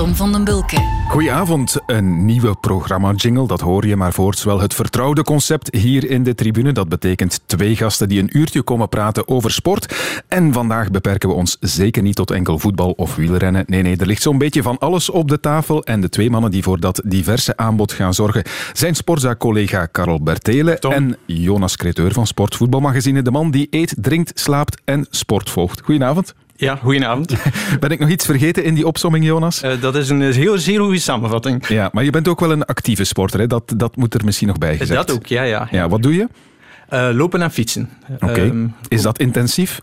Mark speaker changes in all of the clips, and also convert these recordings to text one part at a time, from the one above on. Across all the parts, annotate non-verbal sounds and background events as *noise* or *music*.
Speaker 1: Tom van den Bulke.
Speaker 2: Goedenavond, een nieuwe programma-jingle, dat hoor je, maar voorts wel het vertrouwde concept hier in de tribune. Dat betekent twee gasten die een uurtje komen praten over sport. En vandaag beperken we ons zeker niet tot enkel voetbal of wielrennen. Nee, nee, er ligt zo'n beetje van alles op de tafel. En de twee mannen die voor dat diverse aanbod gaan zorgen zijn sportzaak-collega Karel Bertelen en Jonas Creteur van Sportvoetbalmagazine. De man die eet, drinkt, slaapt en sport volgt. Goedenavond.
Speaker 3: Ja, goedenavond. *laughs*
Speaker 2: Ben ik nog iets vergeten in die opsomming, Jonas?
Speaker 3: Uh, dat is een heel zeer goede samenvatting.
Speaker 2: Ja, maar je bent ook wel een actieve sporter, hè? Dat, dat moet er misschien nog bij gezegd.
Speaker 3: Dat ook, ja. Ja,
Speaker 2: ja wat doe je?
Speaker 3: Uh, lopen en fietsen.
Speaker 2: Oké. Um, is dat intensief?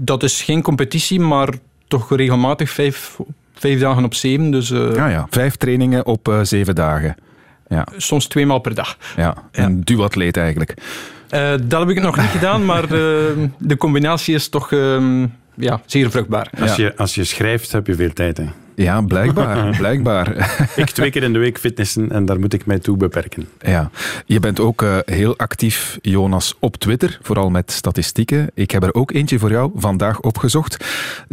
Speaker 3: Dat is geen competitie, maar toch regelmatig vijf, vijf dagen op zeven. Dus, uh,
Speaker 2: ja, ja, vijf trainingen op zeven dagen. Ja.
Speaker 3: Soms twee maal per dag.
Speaker 2: Ja, een ja. duatleet eigenlijk.
Speaker 3: dat heb ik nog niet gedaan, maar de combinatie is toch... Um, ja, zeer vruchtbaar.
Speaker 4: Als, je, als je schrijft, heb je veel tijd. Hè?
Speaker 2: Ja, blijkbaar. *laughs* blijkbaar. *laughs*
Speaker 4: ik twee keer in de week fitnessen en daar moet ik mij toe beperken.
Speaker 2: Ja. Je bent ook uh, heel actief, Jonas, op Twitter, vooral met statistieken. Ik heb er ook eentje voor jou vandaag opgezocht. 16.571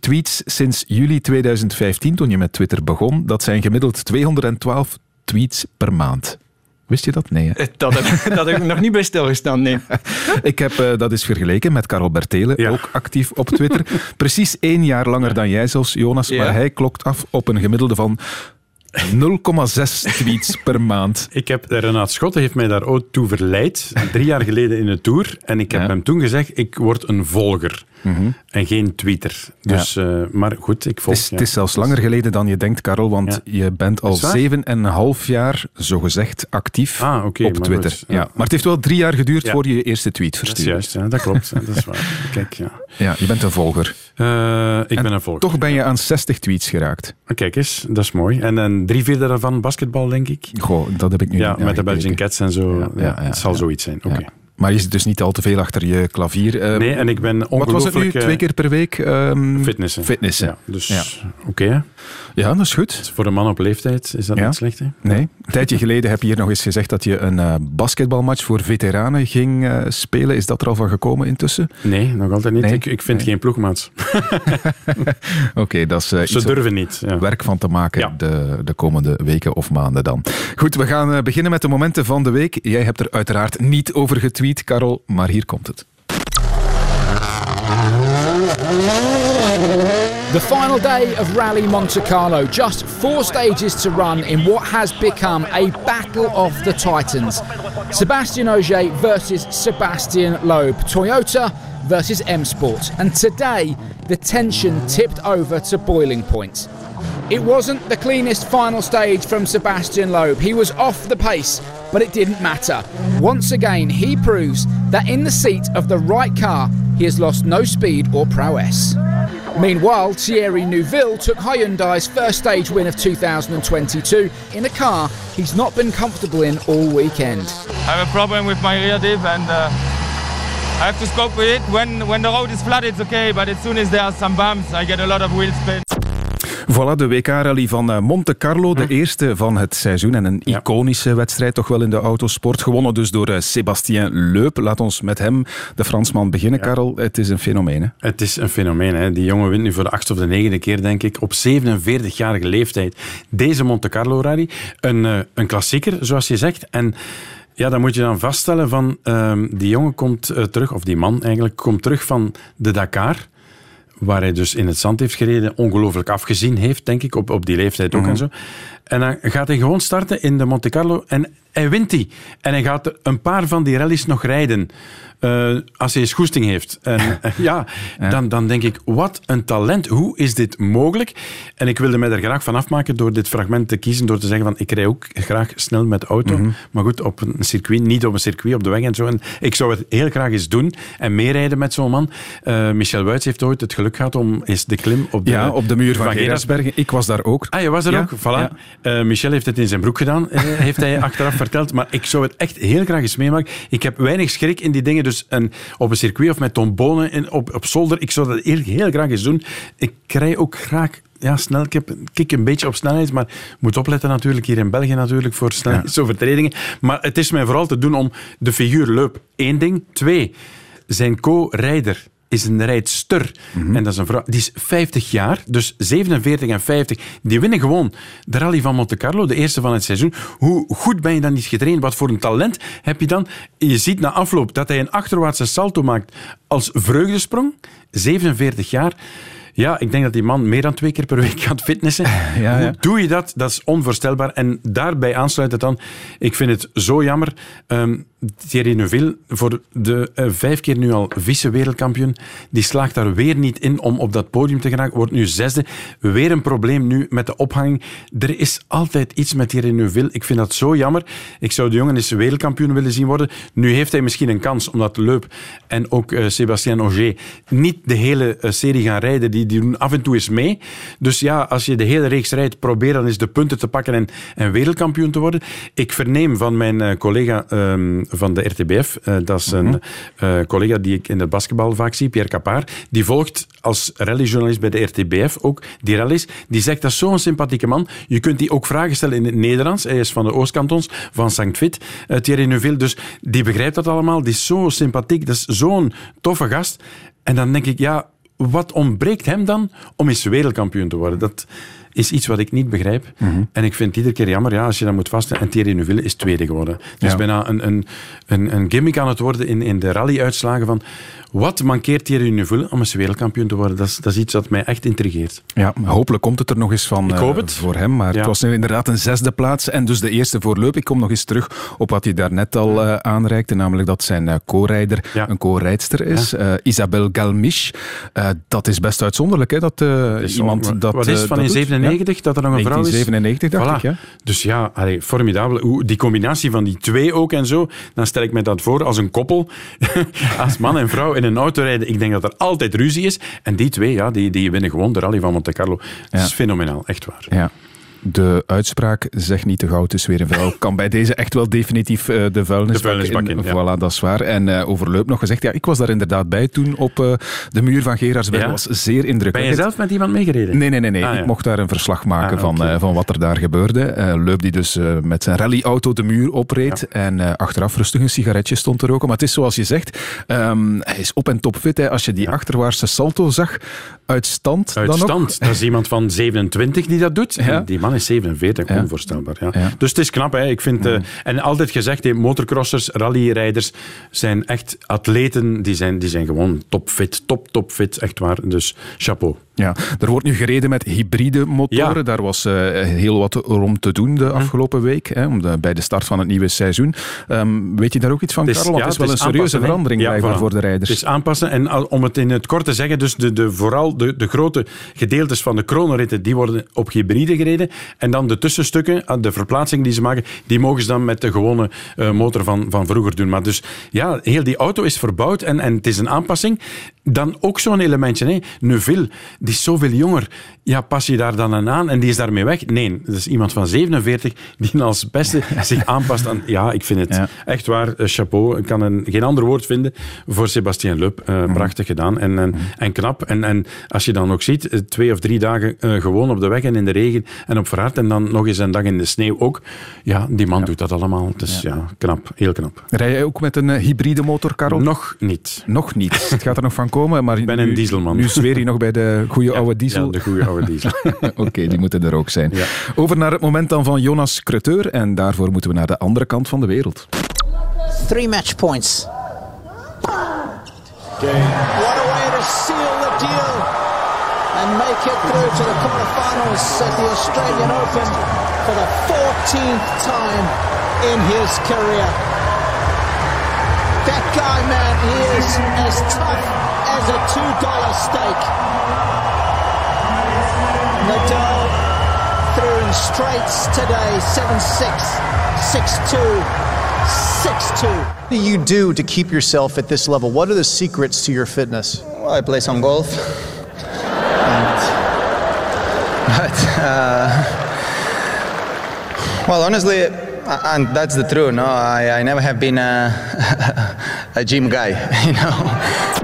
Speaker 2: tweets sinds juli 2015, toen je met Twitter begon. Dat zijn gemiddeld 212 tweets per maand. Wist je dat? Nee. Hè?
Speaker 3: Dat, heb, dat heb ik nog niet bij stilgestaan, nee. *laughs*
Speaker 2: ik heb uh, dat eens vergeleken met Karel Bertelen, ja. ook actief op Twitter. *laughs* Precies één jaar langer dan jij zelfs, Jonas. Ja. Maar hij klokt af op een gemiddelde van 0,6 tweets per maand.
Speaker 4: Ik heb, Renaat Schotten heeft mij daar ook toe verleid, drie jaar geleden in de Tour. En ik heb ja. hem toen gezegd, ik word een volger. Mm -hmm. En geen tweeter. Dus, ja. uh, maar goed, ik volg.
Speaker 2: Het is, ja. het is zelfs langer geleden dan je denkt, Karel, want je bent al zeven en een half jaar, zogezegd, actief
Speaker 4: ah, okay,
Speaker 2: op Twitter.
Speaker 4: Maar,
Speaker 2: ja. maar het heeft wel drie jaar geduurd voor je je eerste tweet verstuurde.
Speaker 4: Dat is juist, dat klopt. dat is waar. *laughs* Kijk, ja.
Speaker 2: ja, je bent een volger.
Speaker 4: Uh, ik
Speaker 2: en
Speaker 4: ben een volger.
Speaker 2: Toch ben je aan 60 tweets geraakt.
Speaker 4: Kijk eens, dat is mooi. En, en drie vierde daarvan basketbal, denk ik.
Speaker 2: Goh, dat heb ik nu
Speaker 4: ja, met de Belgian Cats en zo. Ja, het zal zoiets zijn. Oké. Okay.
Speaker 2: Maar je zit dus niet al te veel achter je klavier.
Speaker 4: Uh, nee, en ik ben
Speaker 2: Wat was het nu? Twee keer per week? Um,
Speaker 4: fitnessen.
Speaker 2: Fitnessen.
Speaker 4: Ja, dus ja. oké. Okay,
Speaker 2: ja, dat is goed.
Speaker 4: Dus voor een man op leeftijd is dat
Speaker 2: ja.
Speaker 4: niet slecht. Hè?
Speaker 2: Nee. Een tijdje geleden heb je hier nog eens gezegd dat je een uh, basketbalmatch voor veteranen ging uh, spelen. Is dat er al van gekomen intussen?
Speaker 4: Nee, nog altijd niet. Nee? Ik, ik vind nee. geen ploegmaats. *laughs*
Speaker 2: Oké, okay, dat is
Speaker 4: Ze durven niet. Ja.
Speaker 2: werk van te maken de, de komende weken of maanden dan. Goed, we gaan beginnen met de momenten van de week. Jij hebt er uiteraard niet over getweet, Karel, maar hier komt het.
Speaker 5: The final day of Rally Monte Carlo, just four stages to run in what has become a battle of the titans. Sebastian Ogier versus Sebastian Loeb, Toyota versus M Sport. And today, the tension tipped over to boiling point. It wasn't the cleanest final stage from Sebastian Loeb. He was off the pace, but it didn't matter. Once again, he proves that in the seat of the right car, he has lost no speed or prowess. Meanwhile, Thierry Neuville took Hyundai's first stage win of 2022 in a car he's not been comfortable in all weekend.
Speaker 6: I have a problem with my rear diff and uh, I have to scope with it. When, when the road is flat, it's okay, but as soon as there are some bumps, I get a lot of wheel spin.
Speaker 2: Voilà, de WK-rally van Monte Carlo, de eerste van het seizoen. En een iconische wedstrijd toch wel in de autosport. Gewonnen dus door Sébastien Loeb. Laat ons met hem, de Fransman, beginnen. Karel. Het is een fenomeen, hè?
Speaker 4: Het is een fenomeen, hè. Die jongen wint nu voor de achtste of de negende keer, denk ik, op 47-jarige leeftijd. Deze Monte Carlo-rally. Een, uh, een klassieker, zoals je zegt. En... Ja, dan moet je dan vaststellen van... Um, die jongen komt uh, terug, of die man eigenlijk, komt terug van de Dakar waar hij dus in het zand heeft gereden, ongelooflijk afgezien heeft, denk ik, op, op die leeftijd ook mm -hmm. en zo. En dan gaat hij gewoon starten in de Monte Carlo en hij wint die. En hij gaat een paar van die rallies nog rijden. Uh, als hij eens goesting heeft. En, uh, *laughs* ja, ja. Dan, dan denk ik, wat een talent. Hoe is dit mogelijk? En ik wilde mij er graag van afmaken door dit fragment te kiezen, door te zeggen van, ik rij ook graag snel met de auto. Mm -hmm. Maar goed, op een circuit, niet op een circuit, op de weg en zo. En ik zou het heel graag eens doen en meerijden met zo'n man. Uh, Michel Wuits heeft ooit het geluk gehad om eens de klim op de,
Speaker 2: ja, op de muur van, van Gerasbergen. Ik was daar ook.
Speaker 4: Ah, je was er ja. ook? Voilà. Ja. Michel heeft het in zijn broek gedaan, heeft hij *laughs* achteraf verteld. Maar ik zou het echt heel graag eens meemaken. Ik heb weinig schrik in die dingen, dus een, op een circuit of met tombonen in, op, op zolder, ik zou dat heel, heel graag eens doen. Ik rij ook graag ja, snel, ik, heb, kik een beetje op snelheid, maar moet opletten natuurlijk hier in België natuurlijk voor snelheidsovertredingen. *laughs* Maar het is mij vooral te doen om de figuur Leup. Eén ding. Twee, zijn co-rijder is een rijdster. En dat is een vrouw, die is 50 jaar, dus 47 en 50. Die winnen gewoon de rally van Monte Carlo, de eerste van het seizoen. Hoe goed ben je dan niet getraind? Wat voor een talent heb je dan? Je ziet na afloop dat hij een achterwaartse salto maakt als vreugdesprong. 47 jaar. Ja, ik denk dat die man meer dan twee keer per week gaat fitnessen. *laughs*
Speaker 2: Ja, ja.
Speaker 4: Hoe doe je dat? Dat is onvoorstelbaar. En daarbij aansluit het dan. Ik vind het zo jammer. Ehm, Thierry Neuville, voor de eh, vijf keer nu al vice-wereldkampioen, die slaagt daar weer niet in om op dat podium te geraken. Wordt nu zesde. Weer een probleem nu met de ophanging. Er is altijd iets met Thierry Neuville. Ik vind dat zo jammer. Ik zou de jongen eens wereldkampioen willen zien worden. Nu heeft hij misschien een kans, omdat Leup en ook eh, Sébastien Ogier niet de hele eh, serie gaan rijden. Die, die doen af en toe eens mee. Dus ja, als je de hele reeks rijdt, probeer dan eens de punten te pakken en, en wereldkampioen te worden. Ik verneem van mijn collega ehm, van de RTBF, eh, dat is een eh, collega die ik in het basketbal vaak zie, Pierre Capar, die volgt als rallyjournalist bij de RTBF ook die rallies. Die zegt dat is zo'n sympathieke man. Je kunt die ook vragen stellen in het Nederlands. Hij is van de Oostkantons, van St. Vit, uh, Thierry Neuville. Dus die begrijpt dat allemaal. Die is zo sympathiek. Dat is zo'n toffe gast. En dan denk ik, ja, wat ontbreekt hem dan om eens wereldkampioen te worden? Dat is iets wat ik niet begrijp. En ik vind het iedere keer jammer ja, als je dat moet vaststellen. En Thierry Neuville is tweede geworden. Is
Speaker 2: Ja.
Speaker 4: bijna een, een, een, een gimmick aan het worden in, in de rally-uitslagen van wat mankeert Thierry Neuville om eens wereldkampioen te worden? Dat is, dat is iets dat mij echt intrigeert.
Speaker 2: Ja, hopelijk komt het er nog eens van
Speaker 4: Ik hoop
Speaker 2: eh,
Speaker 4: het.
Speaker 2: voor hem. Maar
Speaker 4: Ja.
Speaker 2: het was nu inderdaad een zesde plaats en dus de eerste voorloop. Ik kom nog eens terug op wat je daarnet al eh, aanreikte, namelijk dat zijn eh, co-rijder
Speaker 4: Ja.
Speaker 2: een co-rijdster is. Eh, Isabel Galmisch. Eh, dat is best uitzonderlijk, hè, dat iemand
Speaker 4: wat-
Speaker 2: dat
Speaker 4: Wat is van in
Speaker 2: doet.
Speaker 4: 97 dat er nog
Speaker 2: Ja.
Speaker 4: een vrouw is?
Speaker 2: 1997 dacht
Speaker 4: Voilà.
Speaker 2: ik, ja.
Speaker 4: Dus ja, allee, formidabel. Hoe, die combinatie van die twee ook en zo, dan stel ik me dat voor als een koppel. *laughs* als man en vrouw in een auto rijden. Ik denk dat er altijd ruzie is. En die twee, ja, die, die winnen gewoon de rally van Monte Carlo. Dat
Speaker 2: Ja.
Speaker 4: is fenomenaal, echt waar.
Speaker 2: Ja. De uitspraak, zeg niet te gauw, het is weer een vrouw, *laughs* kan bij deze echt wel definitief eh, de vuilnisbak,
Speaker 4: De vuilnisbak in, ja.
Speaker 2: Voilà, dat is waar. En eh over Leup nog gezegd, ja, ik was daar inderdaad bij toen op eh, de muur van Gerardsberg.
Speaker 4: Ja?
Speaker 2: was zeer
Speaker 4: Ben
Speaker 2: indrukwekkend.
Speaker 4: je zelf met iemand meegereden?
Speaker 2: Nee, nee, nee. nee.
Speaker 4: Ah, ja.
Speaker 2: Ik mocht daar een verslag maken
Speaker 4: Ah,
Speaker 2: van,
Speaker 4: oké.
Speaker 2: eh, van wat er daar gebeurde. Leup die dus met zijn rallyauto de muur opreed en achteraf rustig een sigaretje stond te roken. Maar het is zoals je zegt, ehm, hij is op en top fit. Hè. Als je die achterwaartse salto zag, uit stand
Speaker 4: Uit
Speaker 2: dan
Speaker 4: stand. Dat is iemand van 27 die dat doet.
Speaker 2: Ja.
Speaker 4: En die man is 47,
Speaker 2: Ja.
Speaker 4: onvoorstelbaar. Ja.
Speaker 2: Ja.
Speaker 4: Dus het is knap. Hè. Ik vind, eh, en altijd gezegd, hè, motocrossers, rallyrijders zijn echt atleten. Die zijn, die zijn gewoon topfit, top, topfit. Echt waar. Dus chapeau.
Speaker 2: Ja, er wordt nu gereden met hybride motoren.
Speaker 4: Ja.
Speaker 2: Daar was eh, heel wat om te doen de afgelopen week, hè, om de, bij de start van het nieuwe seizoen. Ehm, weet je daar ook iets van, Karel?
Speaker 4: Ja,
Speaker 2: het is wel een serieuze verandering
Speaker 4: Ja,
Speaker 2: blijkbaar
Speaker 4: voilà.
Speaker 2: voor de rijders.
Speaker 4: Het is aanpassen. En om het in het kort te zeggen, dus de, de, vooral de, de grote gedeeltes van de kronenritten, die worden op hybride gereden. En dan de tussenstukken, ah, de verplaatsing die ze maken, die mogen ze dan met de gewone eh, motor van, van vroeger doen. Maar dus ja, heel die auto is verbouwd en, en het is een aanpassing. Dan ook zo'n elementje. Hè. Neuville, die is zoveel jonger. Ja, pas je daar dan aan en die is daarmee weg? Nee, dat is iemand van 47 die als beste *laughs* zich aanpast aan... Ja, ik vind het
Speaker 2: Ja.
Speaker 4: echt waar. eh, chapeau. Ik kan een, geen ander woord vinden voor Sebastien Leup. Eh, Prachtig gedaan en, en, en knap. En, en als je dan ook ziet, eh, twee of drie dagen gewoon op de weg en in de regen en op verhard en dan nog eens een dag in de sneeuw ook. Ja, die man doet dat allemaal. Is ja. knap. Heel knap.
Speaker 2: Rij jij ook met een hybride motor, Karel?
Speaker 4: Nog niet.
Speaker 2: Nog niet. Het gaat er nog van komen. Maar ik
Speaker 4: ben een dieselman.
Speaker 2: Nu zweer je nog bij de goede *laughs* oude diesel.
Speaker 4: Ja, de goede oude diesel. *laughs*
Speaker 2: Oké, die moeten er ook zijn.
Speaker 4: Ja.
Speaker 2: Over naar het moment dan van Jonas Creteur. En daarvoor moeten we naar de andere kant van de wereld.
Speaker 7: Three match points. What a way to seal the deal and make it through to the quarterfinals at the Australian Open for the 14th time in his career. That guy, man, he is as tough as a $2 steak. Nadal through in straights today 7 6, 6 2, 6 2.
Speaker 8: What do you do to keep yourself at this level? What are the secrets to your fitness?
Speaker 9: Well, I play some golf. And, but, uh, well, honestly, uh, and that's the truth. No, I, I never have been a, *laughs* a gym guy. *laughs* You know.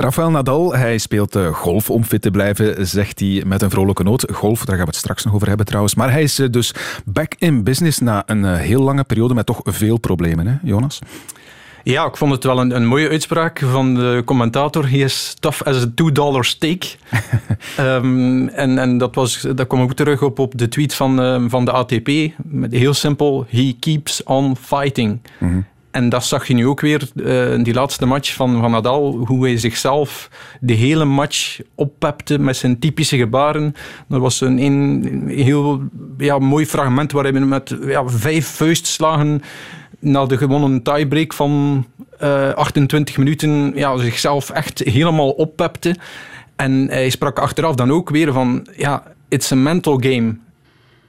Speaker 2: Rafael Nadal, hij speelt uh, golf om fit te blijven, zegt hij met een vrolijke noot. Golf, daar gaan we het straks nog over hebben trouwens. Maar hij is uh, dus back in business na een uh, heel lange periode met toch veel problemen, hè, Jonas?
Speaker 3: Ja, ik vond het wel een, een mooie uitspraak van de commentator. He is tough as a $2 steak. um, *laughs* en en dat, was, dat kwam ook terug op, op de tweet van, uh, van de ATP. Met heel simpel, he keeps on fighting. Mm -hmm. En dat zag je nu ook weer uh, in die laatste match van, van Nadal, hoe hij zichzelf de hele match oppepte met zijn typische gebaren. Er was een, heel ja, mooi fragment waar hij met ja, vijf vuistslagen na de gewonnen tiebreak van uh, 28 minuten ja, zichzelf echt helemaal oppepte. En hij sprak achteraf dan ook weer van, ja, it's a mental game.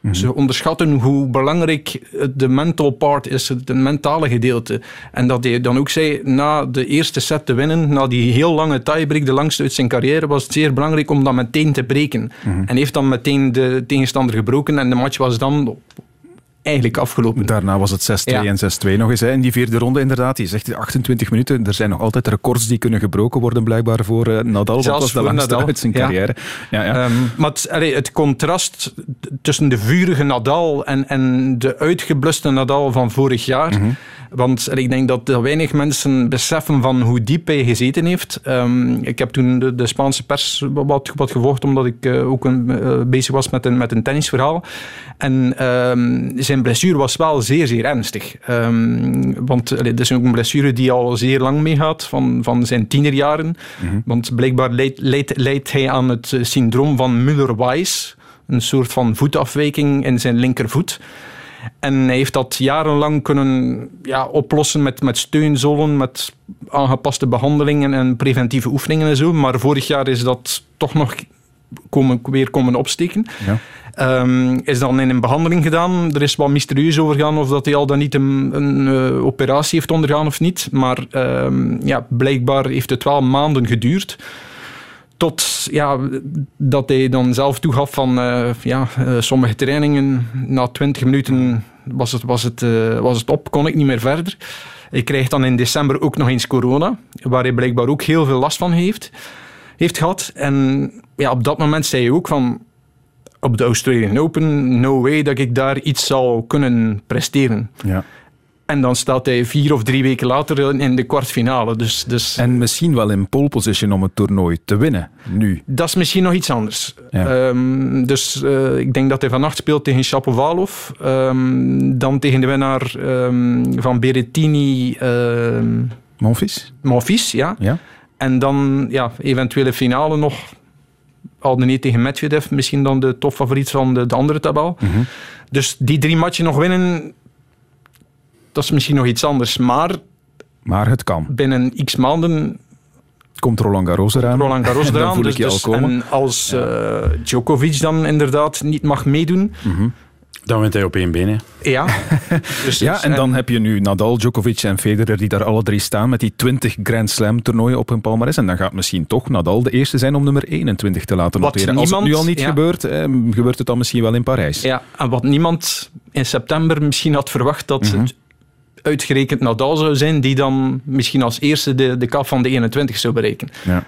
Speaker 3: Mm-hmm. Ze onderschatten hoe belangrijk de mental part is, het mentale gedeelte. En dat hij dan ook zei, na de eerste set te winnen, na die heel lange tiebreak, de langste uit zijn carrière, was het zeer belangrijk om dat meteen te breken. Mm-hmm. En heeft dan meteen de tegenstander gebroken en de match was dan eigenlijk afgelopen.
Speaker 2: Daarna was het 6-2 ja. en 6-2 nog eens. Hè. In die vierde ronde inderdaad, je zegt 28 minuten. Er zijn nog altijd records die kunnen gebroken worden blijkbaar voor uh, Nadal.
Speaker 3: Zelfs
Speaker 2: was de langste
Speaker 3: Nadal.
Speaker 2: uit zijn carrière. Ja, ja.
Speaker 3: Um, maar het, allee, het, contrast tussen de vurige Nadal en, en de uitgebluste Nadal van vorig jaar... Mm -hmm. Want ik denk dat weinig mensen beseffen van hoe diep hij gezeten heeft. Um, ik heb toen de, de, Spaanse pers wat, wat gevolgd, omdat ik uh, ook een, uh, bezig was met een, met een tennisverhaal. En um, zijn blessure was wel zeer, zeer ernstig. Um, want dat is ook een blessure die al zeer lang meegaat, van, van zijn tienerjaren. Mm -hmm. Want blijkbaar leidt, leidt, leidt hij aan het syndroom van Müller-Weiss. Een soort van voetafwijking in zijn linkervoet. En hij heeft dat jarenlang kunnen ja, oplossen met, met steunzolen, met aangepaste behandelingen en preventieve oefeningen en zo. Maar vorig jaar is dat toch nog komen, weer komen opsteken.
Speaker 2: Ja.
Speaker 3: Um, is dan in een behandeling gedaan. Er is wat mysterieus over gegaan of dat hij al dan niet een, uh, operatie heeft ondergaan of niet. Maar um, ja, blijkbaar heeft het wel maanden geduurd. Tot ja, dat hij dan zelf toegaf van uh, ja, uh, sommige trainingen na 20 minuten was het, was, het, was het op, kon ik niet meer verder. Ik krijg dan in december ook nog eens corona, waar hij blijkbaar ook heel veel last van heeft, heeft gehad. En ja, op dat moment zei hij ook van op de Australian Open, no way dat ik daar iets zou kunnen presteren.
Speaker 2: Ja.
Speaker 3: En dan staat hij vier of drie weken later in de kwartfinale. Dus, dus...
Speaker 2: En misschien wel in pole position om het toernooi te winnen, nu.
Speaker 3: Dat is misschien nog iets anders.
Speaker 2: Ja.
Speaker 3: Um, dus uh, ik denk dat hij vannacht speelt tegen Shapovalov. Um, dan tegen de winnaar um, van Berrettini...
Speaker 2: Monfils?
Speaker 3: Monfils, ja.
Speaker 2: ja.
Speaker 3: En dan ja, eventuele finale nog... Al dan niet tegen Medvedev, misschien dan de topfavoriet van de, de andere tabel.
Speaker 2: Mm -hmm.
Speaker 3: Dus die drie matchen nog winnen dat is misschien nog iets anders. Maar,
Speaker 2: maar het kan.
Speaker 3: Binnen x maanden
Speaker 2: komt Roland Garros eraan.
Speaker 3: Roland Garros *laughs* eraan.
Speaker 2: dan voel
Speaker 3: dus,
Speaker 2: ik je
Speaker 3: dus,
Speaker 2: al komen.
Speaker 3: En als ja. uh, Djokovic dan inderdaad niet mag meedoen...
Speaker 2: Mm -hmm.
Speaker 4: Dan wint hij op één been. Hè.
Speaker 3: Ja. *laughs*
Speaker 2: dus, ja, en dan en... heb je nu Nadal, Djokovic en Federer die daar alle drie staan met die 20 Grand Slam toernooien op hun palmarès. En dan gaat misschien toch Nadal de eerste zijn om nummer 21 te laten
Speaker 3: wat
Speaker 2: noteren.
Speaker 3: Niemand,
Speaker 2: Als het nu al niet
Speaker 3: ja.
Speaker 2: gebeurt, eh, gebeurt het dan misschien wel in Parijs.
Speaker 3: Ja, en wat niemand in september misschien had verwacht dat
Speaker 2: Mhm.
Speaker 3: mm -hmm. uitgerekend Nadal zou zijn, die dan misschien als eerste de, de kap van de 21 zou bereiken.
Speaker 2: Ja.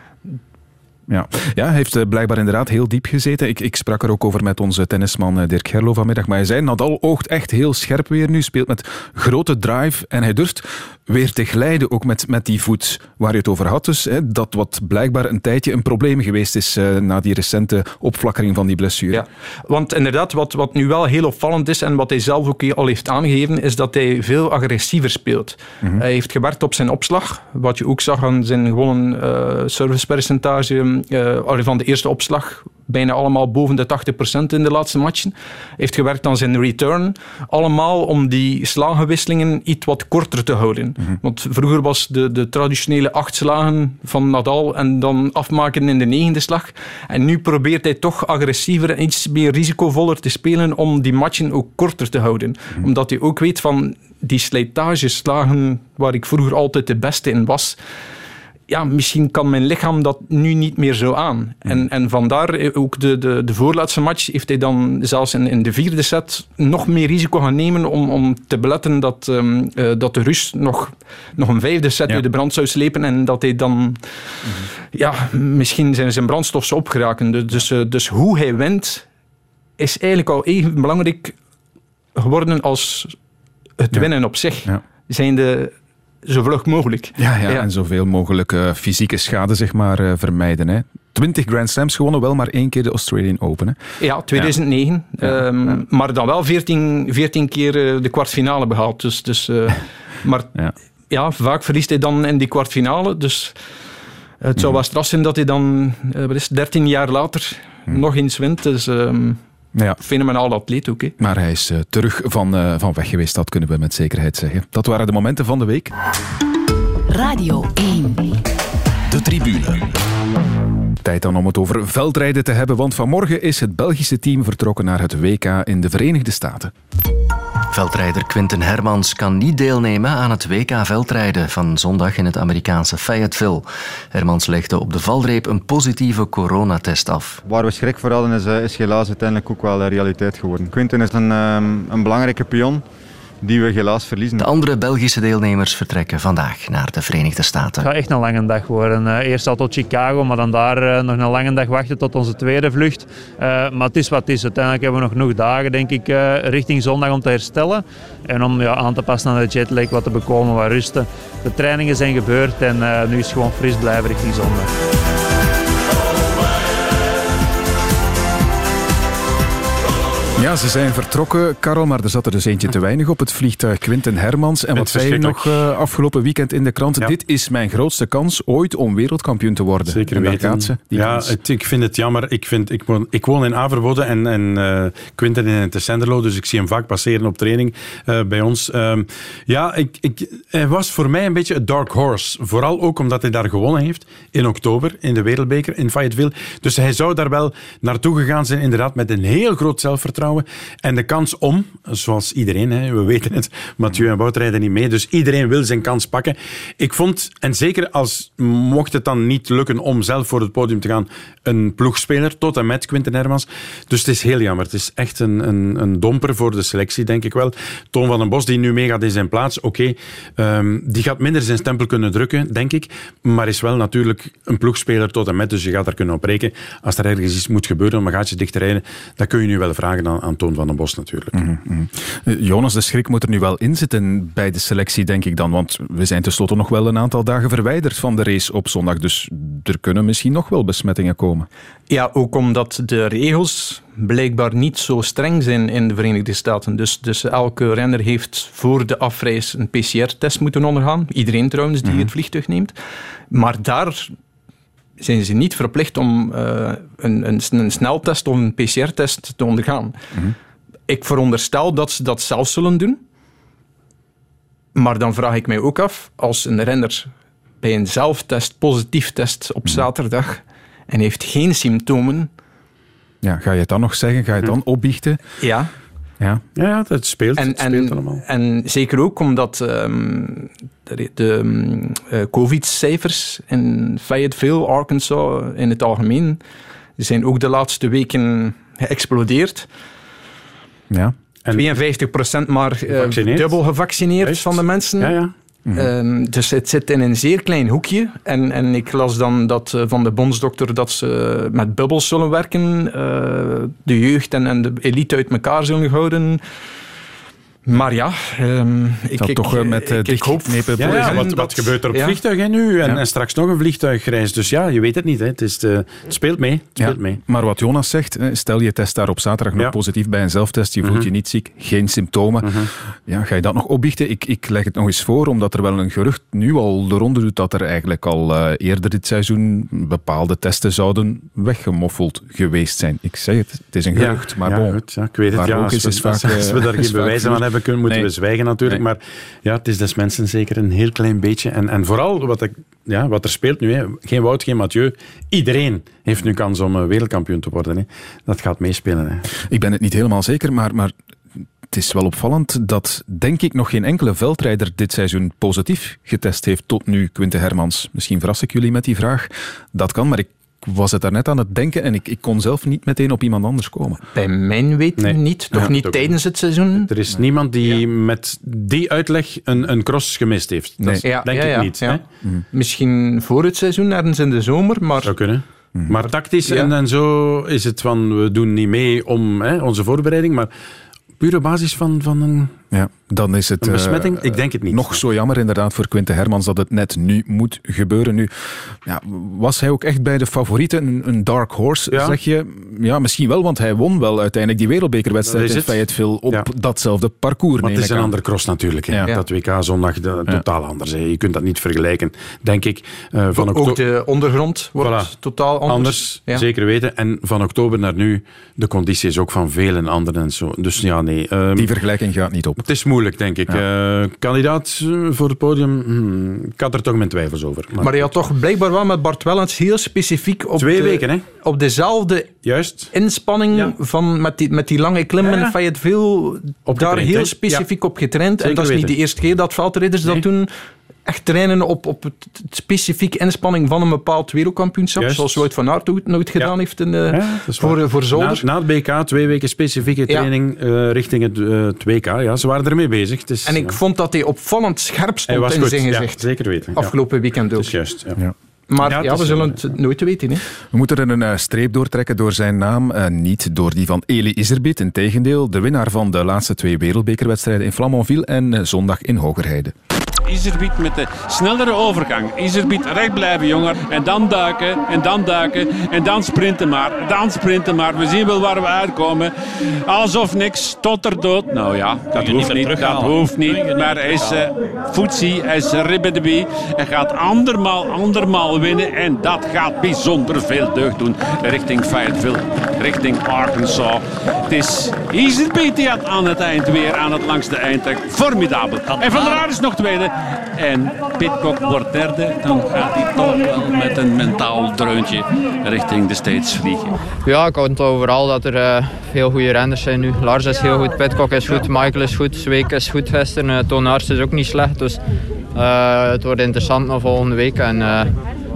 Speaker 2: Ja. ja, hij heeft blijkbaar inderdaad heel diep gezeten. Ik, ik sprak er ook over met onze tennisman Dirk Gerlo vanmiddag. Maar hij zei, Nadal oogt echt heel scherp weer nu. Speelt met grote drive en hij durft weer te glijden. Ook met, met die voet waar je het over had. Dus, hè, dat wat blijkbaar een tijdje een probleem geweest is uh, na die recente opflakkering van die blessure.
Speaker 3: Ja, want inderdaad, wat, wat nu wel heel opvallend is en wat hij zelf ook al heeft aangegeven, is dat hij veel agressiever speelt. Mm -hmm. Hij heeft gewerkt op zijn opslag. Wat je ook zag aan zijn gewonnen uh, servicepercentage van de eerste opslag. Bijna allemaal boven de 80% in de laatste matchen. Heeft gewerkt aan zijn return. Allemaal om die slagenwisselingen iets wat korter te houden.
Speaker 2: Mhm.
Speaker 3: Mm -hmm. Want vroeger was de, de traditionele acht slagen van Nadal en dan afmaken in de negende slag. En nu probeert hij toch agressiever en iets meer risicovoller te spelen om die matchen ook korter te houden. Mm -hmm. Omdat hij ook weet van die slijtageslagen waar ik vroeger altijd de beste in was ja, misschien kan mijn lichaam dat nu niet meer zo aan. En,
Speaker 4: Hmm.
Speaker 3: en vandaar eh, ook de, de, de voorlaatste match heeft hij dan zelfs in, in de vierde set nog meer risico gaan nemen om, om te beletten dat, ehm, eh, dat de Rus nog, nog een vijfde set
Speaker 2: Ja.
Speaker 3: uit de brand zou slepen en dat hij dan ja, misschien zijn, zijn brandstof zou opgeraken. Dus, dus, eh, dus hoe hij wint is eigenlijk al even belangrijk geworden als het
Speaker 2: Ja.
Speaker 3: winnen op zich.
Speaker 2: Ja.
Speaker 3: Zijnde zo vlug mogelijk.
Speaker 2: Ja, ja, en zoveel mogelijk eh, fysieke schade zeg maar, eh, vermijden. Hè. 20 Grand Slams gewonnen, wel maar één keer de Australian Open. Hè.
Speaker 3: Ja, 2009.
Speaker 2: Ja.
Speaker 3: Ehm,
Speaker 2: Ja.
Speaker 3: Maar dan wel 14, 14 keer eh, de kwartfinale behaald. Dus, dus, *laughs* maar
Speaker 2: Ja.
Speaker 3: vaak verliest hij dan in die kwartfinale. Dus het zou wel straf zijn dat hij dan wat is, het, 13 jaar later nog eens wint. Dus ehm
Speaker 2: Ja.
Speaker 3: fenomenaal atleet ook. Hè.
Speaker 2: Maar hij is eh, terug van, eh, van weg geweest, dat kunnen we met zekerheid zeggen. Dat waren de momenten van de week.
Speaker 1: Radio 1.
Speaker 10: De tribune.
Speaker 2: Tijd dan om het over veldrijden te hebben, want vanmorgen is het Belgische team vertrokken naar het WK in de Verenigde Staten.
Speaker 11: Veldrijder Quinten Hermans kan niet deelnemen aan het WK veldrijden van zondag in het Amerikaanse Fayetteville. Hermans legde op de valreep een positieve coronatest af.
Speaker 12: Waar we schrik voor hadden is, eh, is helaas uiteindelijk ook wel realiteit geworden. Quinten is een, ehm, een belangrijke pion die we helaas verliezen.
Speaker 11: De andere Belgische deelnemers vertrekken vandaag naar de Verenigde Staten.
Speaker 13: Het gaat echt een lange dag worden. Eh, eerst al tot Chicago, maar dan daar eh, nog een lange dag wachten tot onze tweede vlucht. Eh, maar het is wat het is. Uiteindelijk hebben we nog genoeg dagen, denk ik, eh, richting zondag om te herstellen. En om ja, aan te passen aan de jetlag, wat te bekomen, wat rusten. De trainingen zijn gebeurd en eh, nu is het gewoon fris blijven richting zondag.
Speaker 2: Ja, ze zijn vertrokken, Karel, maar er zat er dus eentje te weinig op het vliegtuig. Quinten Hermans. En wat zei je nog eh, afgelopen weekend in de krant?
Speaker 4: Ja.
Speaker 2: Dit is mijn grootste kans ooit om wereldkampioen te worden.
Speaker 4: Zeker weten.
Speaker 2: ze,
Speaker 4: ja, het- ik vind het jammer. Ik, vind, ik, woon, ik woon in Averboden en, en eh, Quinten in het Senderlo, dus ik zie hem vaak passeren op training eh, bij ons. Ehm, ja, ik, ik, hij was voor mij een beetje een dark horse. Vooral ook omdat hij daar gewonnen heeft in oktober in de Wereldbeker in Fayetteville. Dus hij zou daar wel naartoe gegaan zijn, inderdaad, met een heel groot zelfvertrouwen. En de kans om, zoals iedereen, hè, we weten het, Mathieu en Wout rijden niet mee, dus iedereen wil zijn kans pakken. Ik vond, en zeker als mocht het dan niet lukken om zelf voor het podium te gaan, een ploegspeler tot en met Quinten Hermans. Dus het is heel jammer. Het is echt een, een, een domper voor de selectie, denk ik wel. Toon van den Bos, die nu meegaat in zijn plaats, oké, ehm, die gaat minder zijn stempel kunnen drukken, denk ik, maar is wel natuurlijk een ploegspeler tot en met, dus je gaat daar kunnen op rekenen. Als er ergens iets moet gebeuren om een gaatje dicht te rijden, dat kun je nu wel vragen aan, aan Toon van den Bos natuurlijk.
Speaker 2: Eh, Jonas, de schrik moet er nu wel in zitten bij de selectie, denk ik dan. Want we zijn tenslotte nog wel een aantal dagen verwijderd van de race op zondag. Dus er kunnen misschien nog wel besmettingen komen.
Speaker 3: Ja, ook omdat de regels blijkbaar niet zo streng zijn in de Verenigde Staten. Dus, dus elke renner heeft voor de afreis een PCR-test moeten ondergaan. Iedereen trouwens die het vliegtuig neemt. Maar daar zijn ze niet verplicht om eh, een, een, een sneltest of een PCR-test te ondergaan. Ik veronderstel dat ze dat zelf zullen doen. Maar dan vraag ik mij ook af, als een renner bij een zelftest positief test op zaterdag en heeft geen symptomen,
Speaker 2: Ja, ga je het dan nog zeggen? Ga je het dan opbiechten?
Speaker 3: ja,
Speaker 2: Ja.
Speaker 4: Ja, dat speelt.
Speaker 3: en,
Speaker 4: het speelt
Speaker 3: en,
Speaker 4: allemaal.
Speaker 3: en zeker ook omdat ehm, de, de ehm, eh, COVID-cijfers in Fayetteville, Arkansas in het algemeen, zijn ook de laatste weken geëxplodeerd.
Speaker 2: Ja.
Speaker 4: En-
Speaker 3: 52% maar eh,
Speaker 4: Gevaccineerd.
Speaker 3: dubbel gevaccineerd
Speaker 4: Juist.
Speaker 3: van de mensen.
Speaker 4: Ja, ja.
Speaker 3: Ehm, dus het zit in een zeer klein hoekje. En, en ik las dan dat eh, van de bondsdokter dat ze met bubbels zullen werken, eh, de jeugd en, en de elite uit elkaar zullen houden. Maar ja, ehm, ik,
Speaker 2: Dat
Speaker 3: ik,
Speaker 2: toch eh, met eh,
Speaker 3: ik, ik hoop
Speaker 2: dichtgeknepen
Speaker 4: Ja, ja, wat,
Speaker 3: dat-
Speaker 4: wat gebeurt er op
Speaker 3: ja.
Speaker 4: vliegtuig hè, nu? En,
Speaker 2: Ja.
Speaker 4: en straks nog een vliegtuigreis. Dus ja, je weet het niet. Hè. Het, is de, het speelt mee. Het speelt
Speaker 2: Ja,
Speaker 4: mee.
Speaker 2: Maar wat Jonas zegt, eh, stel je test daar op zaterdag nog
Speaker 4: Ja.
Speaker 2: positief bij een zelftest, je voelt
Speaker 4: Mhm.
Speaker 2: je niet ziek, geen symptomen. Ja, ga je dat nog opbiechten? Ik, ik leg het nog eens voor, omdat er wel een gerucht nu al de ronde doet dat er eigenlijk al eh, eerder dit seizoen bepaalde testen zouden weggemoffeld geweest zijn. Ik zeg het, het is een gerucht, maar
Speaker 4: ja,
Speaker 2: bon.
Speaker 4: goed, ja, ik weet het. Ja,
Speaker 2: ook
Speaker 4: als,
Speaker 2: is-
Speaker 4: we, *laughs*
Speaker 2: is vaak,
Speaker 4: als
Speaker 2: eh,
Speaker 4: we daar geen bewijzen van
Speaker 2: gerucht.
Speaker 4: Hebben, kunnen, moeten
Speaker 2: Nee.
Speaker 4: we zwijgen natuurlijk.
Speaker 2: Nee.
Speaker 4: Maar ja, het is des mensen zeker een heel klein beetje. En, en vooral wat, ik, ja, wat er speelt nu. Hè. Geen Wout, geen Mathieu. Iedereen heeft nu kans om eh, wereldkampioen te worden. Hè. Dat gaat meespelen. Hè.
Speaker 2: Ik ben het niet helemaal zeker, maar, maar het is wel opvallend dat, denk ik, nog geen enkele veldrijder dit seizoen positief getest heeft tot nu, Quinte Hermans. Misschien verras ik jullie met die vraag. Dat kan, maar ik was het daarnet aan het denken en ik, ik kon zelf niet meteen op iemand anders komen.
Speaker 3: Bij mijn weten
Speaker 4: Nee.
Speaker 3: niet. Toch
Speaker 4: Ja,
Speaker 3: niet
Speaker 4: toch
Speaker 3: tijdens het seizoen.
Speaker 4: Er is niemand die met die uitleg een, een cross gemist heeft. Dat
Speaker 3: Ja,
Speaker 4: denk
Speaker 3: ja,
Speaker 4: ik
Speaker 3: ja,
Speaker 4: niet.
Speaker 3: ja.
Speaker 4: hè?
Speaker 3: Misschien voor het seizoen, ergens in de zomer. Maar
Speaker 4: Zou kunnen. Maar tactisch
Speaker 3: Ja.
Speaker 4: en, en zo is het van, we doen niet mee om hè, onze voorbereiding, maar pure basis van, van een...
Speaker 2: Ja, dan is het
Speaker 4: Een besmetting?
Speaker 2: eh,
Speaker 4: Ik denk het niet.
Speaker 2: nog zo jammer inderdaad voor Quinte Hermans dat het net nu moet gebeuren. Nu, ja, was hij ook echt bij de favorieten een, een dark horse,
Speaker 4: Ja.
Speaker 2: zeg je? Ja, misschien wel, want hij won wel uiteindelijk die wereldbekerwedstrijd in
Speaker 4: is het.
Speaker 2: Fayetteville op
Speaker 4: Ja.
Speaker 2: datzelfde parcours.
Speaker 4: Maar het is een
Speaker 2: aan.
Speaker 4: andere cross natuurlijk. Hè.
Speaker 2: Ja.
Speaker 4: Dat WK zondag de, totaal anders. Hè. Je kunt dat niet vergelijken, denk ik. eh, van
Speaker 3: ook de ondergrond wordt
Speaker 4: Voilà.
Speaker 3: totaal anders.
Speaker 4: Anders,
Speaker 3: Ja.
Speaker 4: zeker weten. En van oktober naar nu, de conditie is ook van vele anderen en zo. Dus ja, nee. ehm,
Speaker 2: Die vergelijking gaat niet op.
Speaker 4: het is moeilijk, denk ik. Eh, kandidaat eh, voor het podium, hmm, ik had er toch mijn twijfels over. Maar,
Speaker 3: Maar je had toch blijkbaar wel met Bart Wellens heel specifiek op,
Speaker 4: Twee
Speaker 3: de-
Speaker 4: weken, hè?
Speaker 3: op dezelfde
Speaker 4: Juist.
Speaker 3: inspanning van, met, die, met die lange klimmen
Speaker 4: Ja.
Speaker 3: in Fayetteville daar
Speaker 4: getraind,
Speaker 3: heel
Speaker 4: hè?
Speaker 3: specifiek op getraind. en dat is niet de eerste keer dat veldrijders dat doen. Echt trainen op, op het, het specifieke inspanning van een bepaald wereldkampioenschap.
Speaker 4: Juist.
Speaker 3: Zoals Wout van Aert ook nooit gedaan heeft in, eh,
Speaker 4: Ja,
Speaker 3: voor, voor Zolder.
Speaker 4: Na, na het BK, twee weken specifieke training eh, richting het, eh, het WK. Ja, ze waren ermee bezig. Is,
Speaker 3: en ik
Speaker 4: ja.
Speaker 3: vond dat hij opvallend scherp
Speaker 4: Hij
Speaker 3: stond
Speaker 4: was
Speaker 3: in
Speaker 4: goed,
Speaker 3: zijn
Speaker 4: ja,
Speaker 3: gezicht.
Speaker 4: zeker weten. ja.
Speaker 3: Afgelopen weekend ook.
Speaker 4: Dat is juist, ja.
Speaker 3: Maar
Speaker 4: Ja,
Speaker 3: we zullen het nooit weten. Hè.
Speaker 2: We moeten er een streep doortrekken door zijn naam, eh, niet door die van Eli Iserbiet. Integendeel, de winnaar van de laatste twee wereldbekerwedstrijden in Flamanville en zondag in Hogerheide.
Speaker 14: Iserbiet met de snellere overgang. Iserbiet recht blijven, jongen. En dan duiken, en dan duiken, en dan sprinten maar. Dan sprinten maar. We zien wel waar we uitkomen. Alsof niks, tot er dood. Nou ja, dat hoeft
Speaker 15: niet
Speaker 14: Dat hoeft niet. Maar hij is uh,
Speaker 15: terughalen.
Speaker 14: footsie, hij is ribbedebie. Hij gaat andermaal, andermaal winnen. En dat gaat bijzonder veel deugd doen richting Fayetteville, richting Arkansas. Het is Iserbiet die het aan het eind weer aan het langste eind. Formidabel. En Van der Aert is nog tweede. En Pitcock wordt derde. Dan gaat hij toch wel met een mentaal dreuntje richting de States vliegen.
Speaker 16: Ja, ik houd overal dat er eh, veel goede renners zijn nu. Lars is heel goed, Pitcock is goed, Michael is goed, Zweek is goed gisteren, uh, Toon Aerts is ook niet slecht. Dus eh, het wordt interessant nog volgende week. En, eh,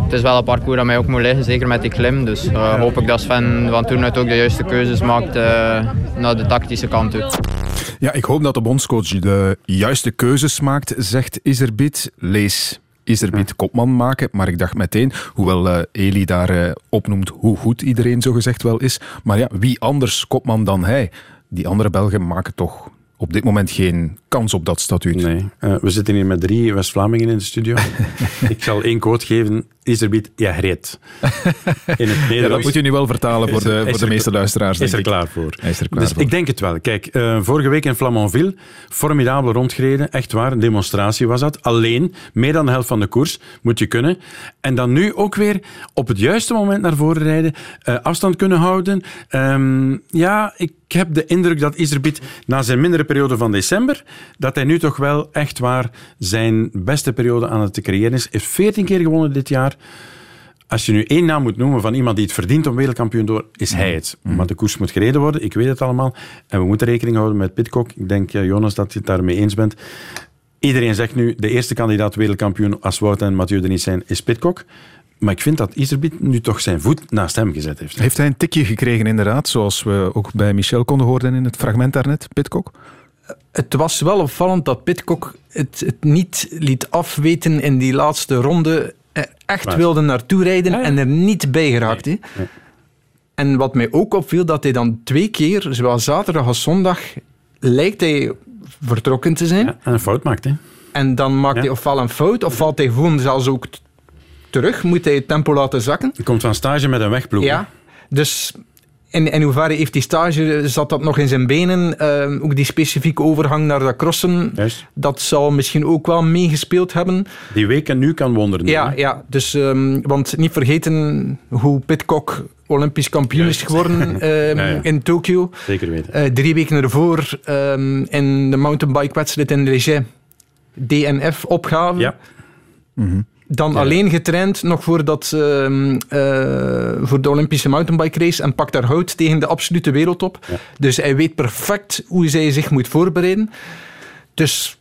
Speaker 16: het is wel een parcours dat mij ook moet liggen, zeker met die klim. Dus hoop ik dat Sven van toen uit ook de juiste keuzes maakt naar de tactische kant toe.
Speaker 2: Ja, ik hoop dat de bondscoach de juiste keuzes maakt, zegt Iserbiet. Lees Iserbiet kopman maken, maar ik dacht meteen, hoewel eh, Eli daar eh, opnoemt hoe goed iedereen zogezegd wel is, maar ja, wie anders kopman dan hij? Die andere Belgen maken toch op dit moment geen kans op dat statuut.
Speaker 4: Nee, uh, we zitten hier met drie West-Vlamingen in de studio. *laughs* ik zal één quote geven. Iserbiet, ja, reed. *laughs*
Speaker 2: In het ja, dat moet je nu wel vertalen voor de, voor de meeste luisteraars.
Speaker 4: Is er klaar voor.
Speaker 2: Is er klaar
Speaker 4: dus
Speaker 2: voor.
Speaker 4: ik denk het wel. Kijk, uh, vorige week in Flamanville, formidabel rondgereden. Echt waar, een demonstratie was dat. Alleen, meer dan de helft van de koers moet je kunnen. En dan nu ook weer op het juiste moment naar voren rijden. Uh, afstand kunnen houden. Um, ja, ik heb de indruk dat Iserbiet na zijn mindere periode van december, dat hij nu toch wel echt waar zijn beste periode aan het creëren is. Hij heeft 14 keer gewonnen dit jaar. Als je nu één naam moet noemen van iemand die het verdient om wereldkampioen door, is hij het. Mm. Maar de koers moet gereden worden, ik weet het allemaal. En we moeten rekening houden met Pitcock. Ik denk, Jonas, dat je het daarmee eens bent. Iedereen zegt nu, de eerste kandidaat wereldkampioen als Wout en Mathieu er niet zijn, is Pitcock. Maar ik vind dat Iserbiet nu toch zijn voet naast hem gezet heeft.
Speaker 2: Heeft hij een tikje gekregen inderdaad, zoals we ook bij Michel konden horen in het fragment daarnet, Pitcock?
Speaker 3: Het was wel opvallend dat Pitcock het, het niet liet afweten in die laatste ronde. Er echt Waar? wilde naartoe rijden ja, ja. en er niet bij geraakt. Nee, nee. En wat mij ook opviel, dat hij dan twee keer, zowel zaterdag als zondag, lijkt hij vertrokken te zijn.
Speaker 4: Ja, en een fout maakt, hè?
Speaker 3: En dan maakt hij ofwel een fout, of valt hij gewoon zelfs ook terug. Moet hij het tempo laten zakken.
Speaker 4: Je komt van stage met een wegploeg.
Speaker 3: Ja, dus in, in hoeverre heeft die stage, zat dat nog in zijn benen? Uh, ook die specifieke overgang naar dat crossen,
Speaker 4: Juist.
Speaker 3: dat zal misschien ook wel meegespeeld hebben.
Speaker 4: Die weken nu kan wonderen.
Speaker 3: Ja, ja dus, um, want niet vergeten hoe Pitcock Olympisch kampioen Juist. is geworden um, *laughs* ja, ja. in Tokio.
Speaker 4: Zeker weten.
Speaker 3: Uh, drie weken ervoor um, in de mountainbike-wedstrijd in Leger. DNF-opgave.
Speaker 4: Ja.
Speaker 2: Mm -hmm.
Speaker 3: Dan alleen getraind nog voor, dat, ehm, eh, voor de Olympische mountainbike race en pakt daar hout tegen de absolute wereldtop. Dus hij weet perfect hoe hij zich moet voorbereiden. Dus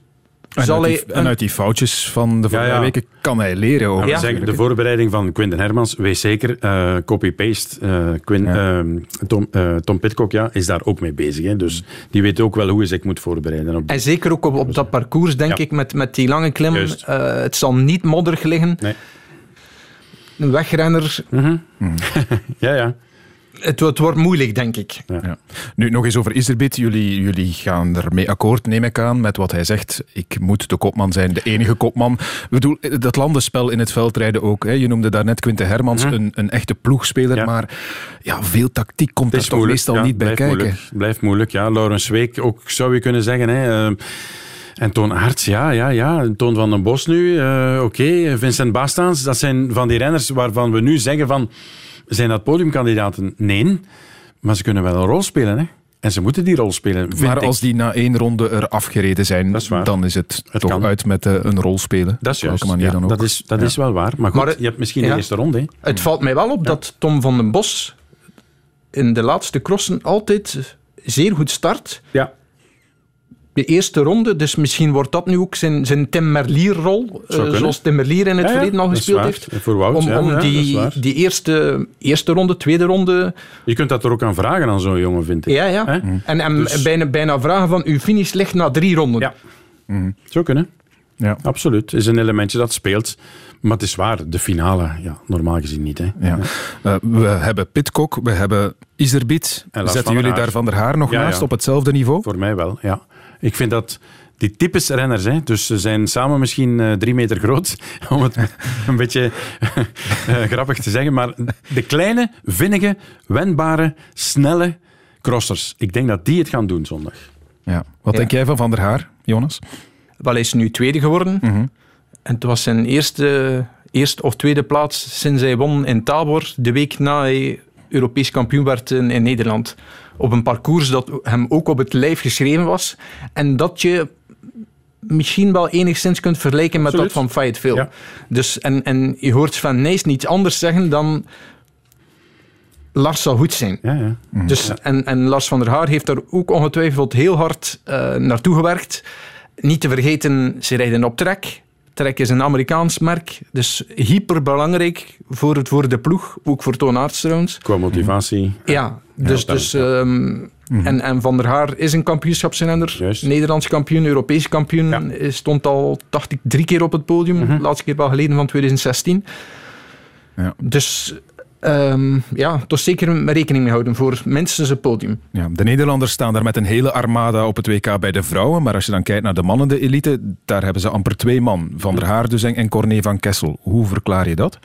Speaker 2: en,
Speaker 3: zal
Speaker 2: uit die,
Speaker 3: hij...
Speaker 2: en uit die foutjes van de vorige
Speaker 4: Ja, ja.
Speaker 2: weken kan hij leren. Ook.
Speaker 4: Ja, zeggen, de voorbereiding van Quinten Hermans, wees zeker, eh, copy-paste. eh, Quin- ehm, Tom, eh, Tom Pitcock ja, is daar ook mee bezig. Hè, dus die weet ook wel hoe hij zich moet voorbereiden. Op
Speaker 3: En zeker ook op, op dat parcours, denk ik, met, met die lange klim. Eh, het zal niet modderig liggen.
Speaker 4: Nee.
Speaker 3: Een wegrenner. *laughs*
Speaker 4: ja, ja.
Speaker 3: Het, het wordt moeilijk, denk ik.
Speaker 2: Ja. Nu, nog eens over Iserbit. Jullie, jullie gaan ermee akkoord, neem ik aan, met wat hij zegt. Ik moet de kopman zijn, de enige kopman. Ik bedoel, dat landenspel in het veldrijden ook. Hè. Je noemde daarnet Quinte Hermans, een, een echte ploegspeler. Maar ja, veel tactiek komt er toch meestal
Speaker 4: ja,
Speaker 2: niet bij
Speaker 4: blijft
Speaker 2: kijken.
Speaker 4: Moeilijk, blijft moeilijk, ja. Laurens Week ook, zou je kunnen zeggen. Hè. Eh, en Toon Aerts, ja, ja, ja. Toon van den Bos nu, eh, oké. Vincent Bastaans, dat zijn van die renners waarvan we nu zeggen van... Zijn dat podiumkandidaten? Nee. Maar ze kunnen wel een rol spelen, hè. En ze moeten die rol spelen,
Speaker 2: Maar
Speaker 4: ik.
Speaker 2: als die na één ronde er afgereden zijn, dan is het, toch
Speaker 4: kan.
Speaker 2: uit met eh, een rol spelen.
Speaker 4: Dat is juist.
Speaker 2: manier
Speaker 4: Ja,
Speaker 2: dan ook.
Speaker 4: dat is, dat
Speaker 2: Ja.
Speaker 4: is wel waar. Maar goed,
Speaker 3: Maar-
Speaker 4: je hebt misschien
Speaker 3: ja.
Speaker 4: de eerste ronde. Hè.
Speaker 3: Het valt mij wel op dat Tom van den Bos in de laatste crossen altijd zeer goed start.
Speaker 4: Ja.
Speaker 3: De eerste ronde, dus misschien wordt dat nu ook zijn, zijn Tim Merlier-rol,
Speaker 4: Zou
Speaker 3: eh, zoals Tim Merlier in het
Speaker 4: Ja, ja,
Speaker 3: verleden al gespeeld
Speaker 4: waar.
Speaker 3: heeft.
Speaker 4: Voor Wout,
Speaker 3: om
Speaker 4: ja,
Speaker 3: om die, die eerste, eerste ronde, tweede ronde...
Speaker 4: Je kunt dat er ook aan vragen aan zo'n jongen, vind ik.
Speaker 3: Ja, ja. En, en
Speaker 4: Dus-
Speaker 3: bijna, bijna vragen van, uw finish ligt na drie ronden.
Speaker 4: Ja. Zo kunnen.
Speaker 2: Ja.
Speaker 4: Absoluut. is een elementje dat speelt. Maar het is waar, de finale, ja, normaal gezien niet. Hè.
Speaker 2: Ja. Eh, we hebben Pitcock, we hebben Iserbit.
Speaker 4: En Lars
Speaker 2: Zetten jullie daar Van der Haar nog
Speaker 4: Ja,
Speaker 2: naast
Speaker 4: ja.
Speaker 2: op hetzelfde niveau?
Speaker 4: Voor mij wel, ja. Ik vind dat die types renners, hè, dus ze zijn samen misschien eh, drie meter groot, *laughs* om het *laughs* een beetje *laughs* eh, grappig te zeggen, maar de kleine, vinnige, wendbare, snelle crossers. Ik denk dat die het gaan doen zondag.
Speaker 2: Ja. Wat
Speaker 3: Ja.
Speaker 2: denk jij van Van der Haar, Jonas?
Speaker 3: Wel, hij is nu tweede geworden.
Speaker 2: Mhm.
Speaker 3: En het was zijn eerste, eerste of tweede plaats sinds hij won in Tabor, de week na hij Europees kampioen werd in, in Nederland. Op een parcours dat hem ook op het lijf geschreven was. En dat je misschien wel enigszins kunt vergelijken met
Speaker 4: Absoluut.
Speaker 3: dat van Fayetteville. Dus, en, en je hoort Sven Nijs niets anders zeggen dan... Lars zal goed zijn.
Speaker 4: Ja, ja.
Speaker 3: Dus, en, en Lars van der Haar heeft daar ook ongetwijfeld heel hard eh, naartoe gewerkt. Niet te vergeten, ze rijden op Trek. Trek is een Amerikaans merk, dus hyperbelangrijk voor, het, voor de ploeg, ook voor Toon Aerts trouwens.
Speaker 4: Qua motivatie.
Speaker 3: Ja, dus, dus, ehm, en, en Van der Haar is een kampioenschapsrenner. Nederlands kampioen, Europees kampioen. Hij Stond al, dacht ik, drie keer op het podium. De laatste keer wel geleden van 2016.
Speaker 2: Ja.
Speaker 3: Dus ehm, ja, toch zeker rekening mee houden voor minstens een podium.
Speaker 2: Ja, de Nederlanders staan daar met een hele armada op het WK bij de vrouwen. Maar als je dan kijkt naar de mannen, de elite, daar hebben ze amper twee man. Van der Haar dus en, Corné van Kessel. Hoe verklaar je dat?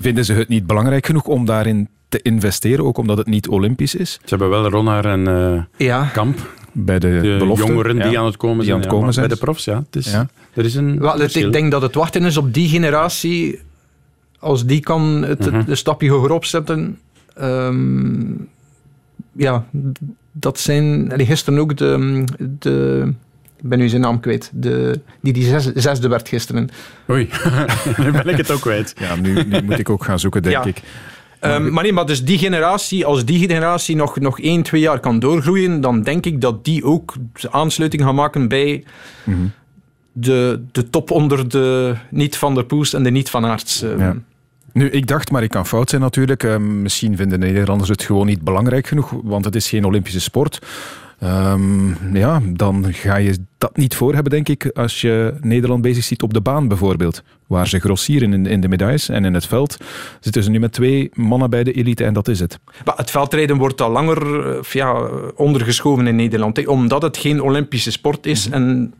Speaker 2: Vinden ze het niet belangrijk genoeg om daarin te investeren, ook omdat het niet Olympisch is?
Speaker 4: Ze hebben wel Ronhaar en eh,
Speaker 3: Ja.
Speaker 4: Kamp.
Speaker 2: Bij de,
Speaker 4: De
Speaker 2: belofte,
Speaker 4: jongeren die
Speaker 2: ja.
Speaker 4: aan het komen zijn.
Speaker 2: aan het
Speaker 4: ja,
Speaker 2: komen
Speaker 4: maar
Speaker 2: zijn.
Speaker 4: Bij de profs, ja. Het is,
Speaker 2: Ja.
Speaker 4: Er is een
Speaker 3: het- ik denk dat het wachten is op die generatie. Als die kan het, het een stapje hoger opzetten. Ehm, ja, dat zijn... Gisteren ook de... de ik ben nu zijn naam kwijt. De, die die zes- zesde werd gisteren.
Speaker 4: Oei, *laughs* nu ben ik het ook kwijt.
Speaker 2: Ja, nu, nu moet ik ook gaan zoeken, denk
Speaker 3: Ja.
Speaker 2: ik.
Speaker 3: Ehm, maar nee, maar dus die generatie, als die generatie nog, nog één, twee jaar kan doorgroeien, dan denk ik dat die ook aansluiting gaan maken bij
Speaker 2: Mhm.
Speaker 3: de, de top onder de niet van der Poes en de niet van Aerts. ehm.
Speaker 2: Ja. Nu, ik dacht, maar ik kan fout zijn natuurlijk. eh, misschien vinden de Nederlanders het gewoon niet belangrijk genoeg, want het is geen Olympische sport. Ehm, ja, dan ga je dat niet voor hebben, denk ik, als je Nederland bezig ziet op de baan bijvoorbeeld. Waar ze grossieren in, in de medailles en in het veld. Zitten ze nu met twee mannen bij de elite en dat is het.
Speaker 3: Maar het veldrijden wordt al langer eh, ja, ondergeschoven in Nederland. omdat het geen Olympische sport is. En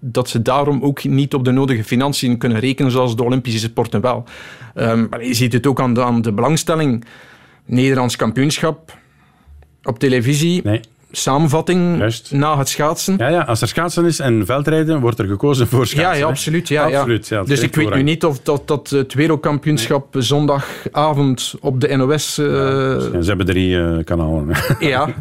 Speaker 3: dat ze daarom ook niet op de nodige financiën kunnen rekenen, zoals de Olympische sporten wel. Ehm, maar je ziet het ook aan de, aan de belangstelling. Nederlands kampioenschap op televisie. Samenvatting na het schaatsen.
Speaker 4: Ja, ja, als er schaatsen is en veldrijden, wordt er gekozen voor schaatsen.
Speaker 3: Ja, ja, absoluut. Ja, ja.
Speaker 4: Absoluut, ja,
Speaker 3: dus ik weet nu niet of dat, dat het wereldkampioenschap zondagavond op de NOS... eh,
Speaker 4: Ja, ze hebben drie eh, kanalen.
Speaker 3: ja.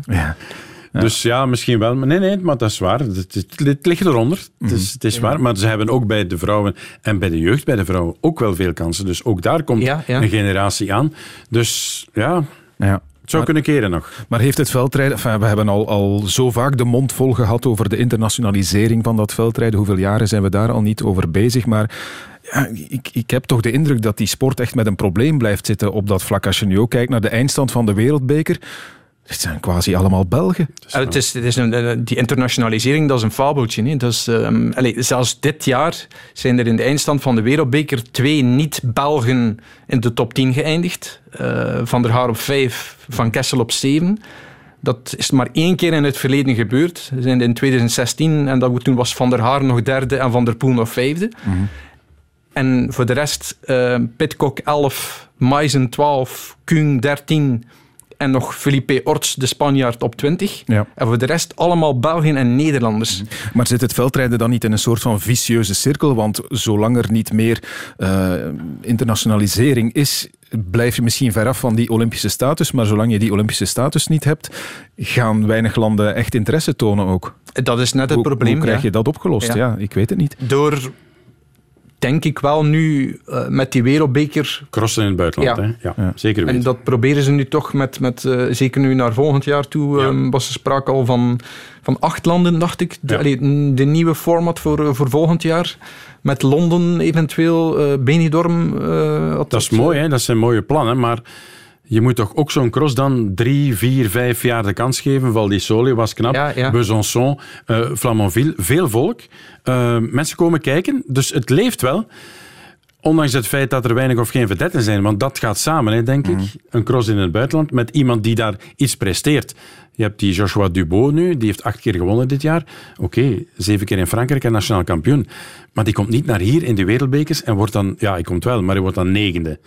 Speaker 2: Ja.
Speaker 4: Dus ja, misschien wel. Maar nee, nee, maar dat is waar. Het, het, het ligt eronder. Het is, het is waar. Maar ze hebben ook bij de vrouwen en bij de jeugd bij de vrouwen ook wel veel kansen. Dus ook daar komt een generatie aan. Dus ja,
Speaker 2: Ja.
Speaker 4: het zou kunnen keren nog.
Speaker 2: Maar heeft het veldrijden... Enfin, we hebben al, al zo vaak de mond vol gehad over de internationalisering van dat veldrijden. Hoeveel jaren zijn we daar al niet over bezig? Maar ja, ik, ik heb toch de indruk dat die sport echt met een probleem blijft zitten op dat vlak. Als je nu ook kijkt naar de eindstand van de wereldbeker... Het zijn quasi allemaal Belgen.
Speaker 3: Het is, het is een, eh, die internationalisering, dat is een fabeltje. Hè. Dat is, ehm, allee, zelfs dit jaar zijn er in de eindstand van de Wereldbeker twee niet-Belgen in de top 10 geëindigd. Eh, van der Haar op 5, Van Kessel op 7. Dat is maar één keer in het verleden gebeurd. We zijn in 2016 en dat, toen was Van der Haar nog derde en Van der Poel nog vijfde. En voor de rest, eh Pitcock 11, Maizen 12, Kuhn 13 en nog Felipe Orts, de Spanjaard, op 20.
Speaker 2: Ja.
Speaker 3: En voor de rest allemaal Belgen en Nederlanders.
Speaker 2: Maar zit het veldrijden dan niet in een soort van vicieuze cirkel? Want zolang er niet meer eh, internationalisering is, blijf je misschien veraf van die Olympische status. Maar zolang je die Olympische status niet hebt, gaan weinig landen echt interesse tonen ook.
Speaker 3: Dat is net het
Speaker 2: Hoe,
Speaker 3: probleem.
Speaker 2: hoe krijg
Speaker 3: ja.
Speaker 2: je dat opgelost? Ja.
Speaker 3: Ja.
Speaker 2: ik weet het niet.
Speaker 3: Door, denk ik wel nu, eh, met die wereldbeker...
Speaker 4: Crossen in het buitenland,
Speaker 3: Ja.
Speaker 4: hè? Ja, zeker weten.
Speaker 3: En dat proberen ze nu toch met, met eh, zeker nu naar volgend jaar toe, ehm, was er sprake al van, van acht landen, dacht ik. De,
Speaker 4: Ja.
Speaker 3: allee, n- de nieuwe format voor, eh, voor volgend jaar. Met Londen eventueel, eh Benidorm. eh,
Speaker 4: Dat is mooi, hè? dat zijn mooie plannen, maar je moet toch ook zo'n cross dan drie, vier, vijf jaar de kans geven. Val di Sole was knap,
Speaker 3: Ja, ja.
Speaker 4: Besançon, eh, Flamanville, veel volk. Eh, mensen komen kijken, dus het leeft wel. Ondanks het feit dat er weinig of geen vedetten zijn, want dat gaat samen, hè, denk
Speaker 2: Mhm.
Speaker 4: ik. Een cross in het buitenland met iemand die daar iets presteert. Je hebt die Joshua Dubois nu, die heeft acht keer gewonnen dit jaar. Oké, zeven keer in Frankrijk en nationaal kampioen. Maar die komt niet naar hier in de wereldbekers en wordt dan, ja, hij komt wel, maar hij wordt dan negende.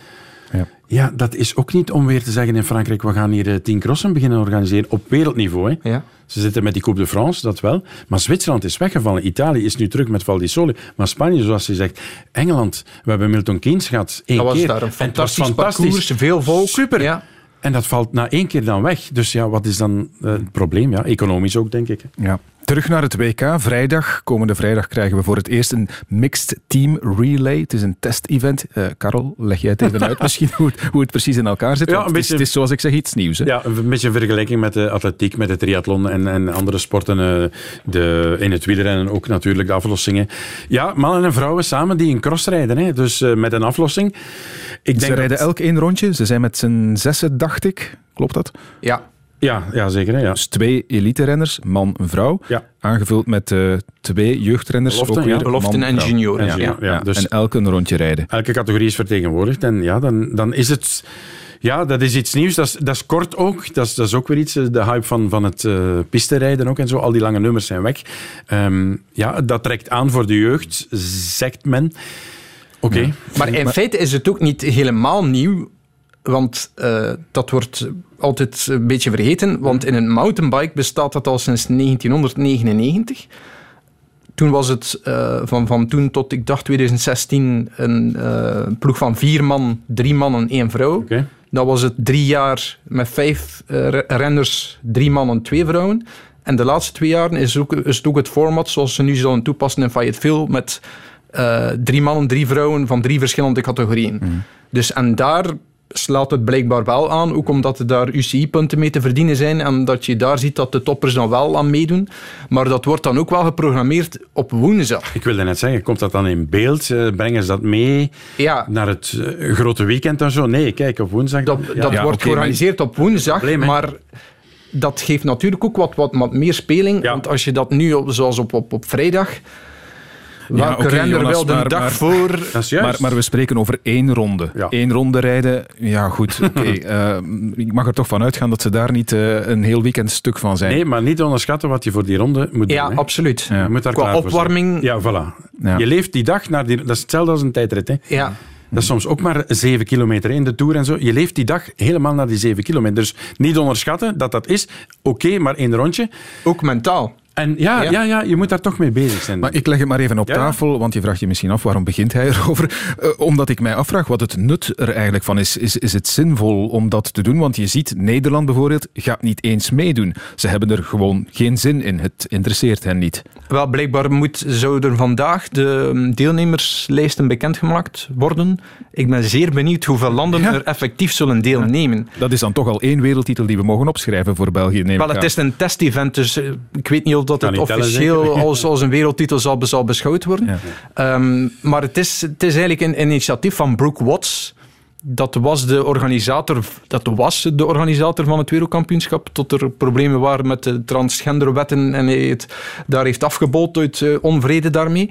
Speaker 2: Ja.
Speaker 4: Ja, dat is ook niet om weer te zeggen in Frankrijk, we gaan hier eh, tien crossen beginnen organiseren op wereldniveau. Hè.
Speaker 3: Ja.
Speaker 4: Ze zitten met die Coupe de France, dat wel. Maar Zwitserland is weggevallen. Italië is nu terug met Val di Sole. Maar Spanje, zoals je zegt, Engeland, we hebben Milton Keynes gehad. één
Speaker 3: Dat was
Speaker 4: keer.
Speaker 3: daar een
Speaker 4: En
Speaker 3: fantastisch parcours, veel volk.
Speaker 4: Super.
Speaker 3: Ja.
Speaker 4: En dat valt na één keer dan weg. Dus ja, wat is dan eh, het probleem? Ja, economisch ook, denk ik.
Speaker 2: Ja. Terug naar het WK. Vrijdag, komende vrijdag, krijgen we voor het eerst een mixed team relay. Het is een test-event. Eh Karel, leg jij het even uit *laughs* misschien hoe het, hoe het precies in elkaar zit?
Speaker 4: Ja, een
Speaker 2: het, is,
Speaker 4: beetje-
Speaker 2: het is zoals ik zeg iets nieuws. Hè?
Speaker 4: Ja, een beetje een vergelijking met de atletiek, met de triathlon en, en andere sporten. eh, de, in het wielrennen ook natuurlijk, de aflossingen. Ja, mannen en vrouwen samen die een cross rijden. Hè. Dus eh, met een aflossing. Ik
Speaker 2: Ze
Speaker 4: denk
Speaker 2: rijden
Speaker 4: dat-
Speaker 2: elk één rondje. Ze zijn met z'n zessen, dacht ik. Klopt dat?
Speaker 3: Ja.
Speaker 4: Ja, ja zeker. Hè, ja.
Speaker 2: Dus twee elite-renners, man en vrouw.
Speaker 4: Ja.
Speaker 2: Aangevuld met eh, twee jeugdrenners.
Speaker 4: Beloften,
Speaker 2: ook weer
Speaker 4: ja.
Speaker 3: Beloften
Speaker 2: man,
Speaker 3: en junioren,
Speaker 2: Ja,
Speaker 4: ja.
Speaker 2: ja,
Speaker 4: Ja, dus-
Speaker 2: En elk een rondje rijden.
Speaker 4: Elke categorie is vertegenwoordigd. En ja, dan, dan is het... Ja, dat is iets nieuws. Dat is, dat is kort ook. Dat is, dat is ook weer iets, eh, de hype van, van het eh pistenrijden ook en zo. Al die lange nummers zijn weg. Ehm, ja, dat trekt aan voor de jeugd, zegt men. Oké.
Speaker 3: Maar in feite is het ook niet helemaal nieuw, want eh, dat wordt altijd een beetje vergeten. Want in een mountainbike bestaat dat al sinds 1999. Toen was het eh, van, van toen tot, ik dacht 2016, een eh, ploeg van vier man, drie mannen, één vrouw.
Speaker 4: Oké.
Speaker 3: Dat was het drie jaar met vijf eh, re- renners, drie mannen, twee vrouwen. En de laatste twee jaren is, ook, is het ook het format zoals ze nu zullen toepassen in Fayetteville met drie mannen, drie vrouwen van drie verschillende categorieën. Dus en daar slaat het blijkbaar wel aan, ook omdat er daar UCI-punten mee te verdienen zijn en dat je daar ziet dat de toppers dan wel aan meedoen. Maar dat wordt dan ook wel geprogrammeerd op woensdag.
Speaker 4: Ik wilde net zeggen, komt dat dan in beeld? Eh, Brengen ze dat mee
Speaker 3: Ja,
Speaker 4: naar het eh, grote weekend en zo? Nee, kijk, op woensdag...
Speaker 3: dat,
Speaker 4: ja,
Speaker 3: dat
Speaker 4: ja,
Speaker 3: wordt georganiseerd op woensdag,
Speaker 4: Probleem,
Speaker 3: maar dat geeft natuurlijk ook wat, wat, wat meer speling.
Speaker 4: Ja.
Speaker 3: Want als je dat nu, op, zoals op, op, op vrijdag,
Speaker 2: Ja,
Speaker 3: renner
Speaker 2: Jonas,
Speaker 3: wel de
Speaker 2: maar-
Speaker 3: dag
Speaker 2: maar-
Speaker 3: voor... *laughs*
Speaker 4: Dat is juist.
Speaker 2: Maar, maar we spreken over één ronde.
Speaker 4: Ja.
Speaker 2: Eén ronde rijden, ja goed. *laughs* oké. Eh, ik mag er toch van uitgaan dat ze daar niet eh, een heel weekend stuk van zijn.
Speaker 4: Nee, maar niet onderschatten wat je voor die ronde moet
Speaker 3: Ja,
Speaker 4: doen. hè.
Speaker 3: absoluut.
Speaker 4: Je moet daar
Speaker 3: Qua
Speaker 4: klaar voor zijn.
Speaker 3: opwarming...
Speaker 4: Ja, voilà.
Speaker 2: Ja.
Speaker 4: Je leeft die dag naar die... Dat is hetzelfde als een tijdrit, hè.
Speaker 3: Ja.
Speaker 4: Dat is soms ook maar zeven kilometer in de Tour en zo. Je leeft die dag helemaal naar die zeven kilometer. Dus niet onderschatten dat dat is. Oké, maar één rondje.
Speaker 3: Ook mentaal.
Speaker 4: En ja, ja. Ja, je moet daar toch mee bezig zijn.
Speaker 2: Maar ik leg het maar even op tafel, want je vraagt je misschien af waarom begint hij *laughs* erover. Uh, omdat ik mij afvraag wat het nut er eigenlijk van is. is. Is het zinvol om dat te doen? Want je ziet, Nederland bijvoorbeeld gaat niet eens meedoen. Ze hebben er gewoon geen zin in. Het interesseert hen niet.
Speaker 3: Wel, blijkbaar moet, zouden vandaag de um, deelnemerslijsten bekendgemaakt worden. Ik ben zeer benieuwd hoeveel landen er effectief zullen deelnemen.
Speaker 2: Dat is dan toch al één wereldtitel die we mogen opschrijven voor België.
Speaker 3: Wel, het is een test-event, dus uh, ik weet niet of dat het officieel als, als een wereldtitel zal, zal beschouwd worden. Ja. Um, maar het is, het is eigenlijk een initiatief van Brooke Watts. Dat was, de organisator, dat was de organisator van het wereldkampioenschap tot er problemen waren met de transgenderwetten en hij het daar heeft afgebold uit uh, onvrede daarmee.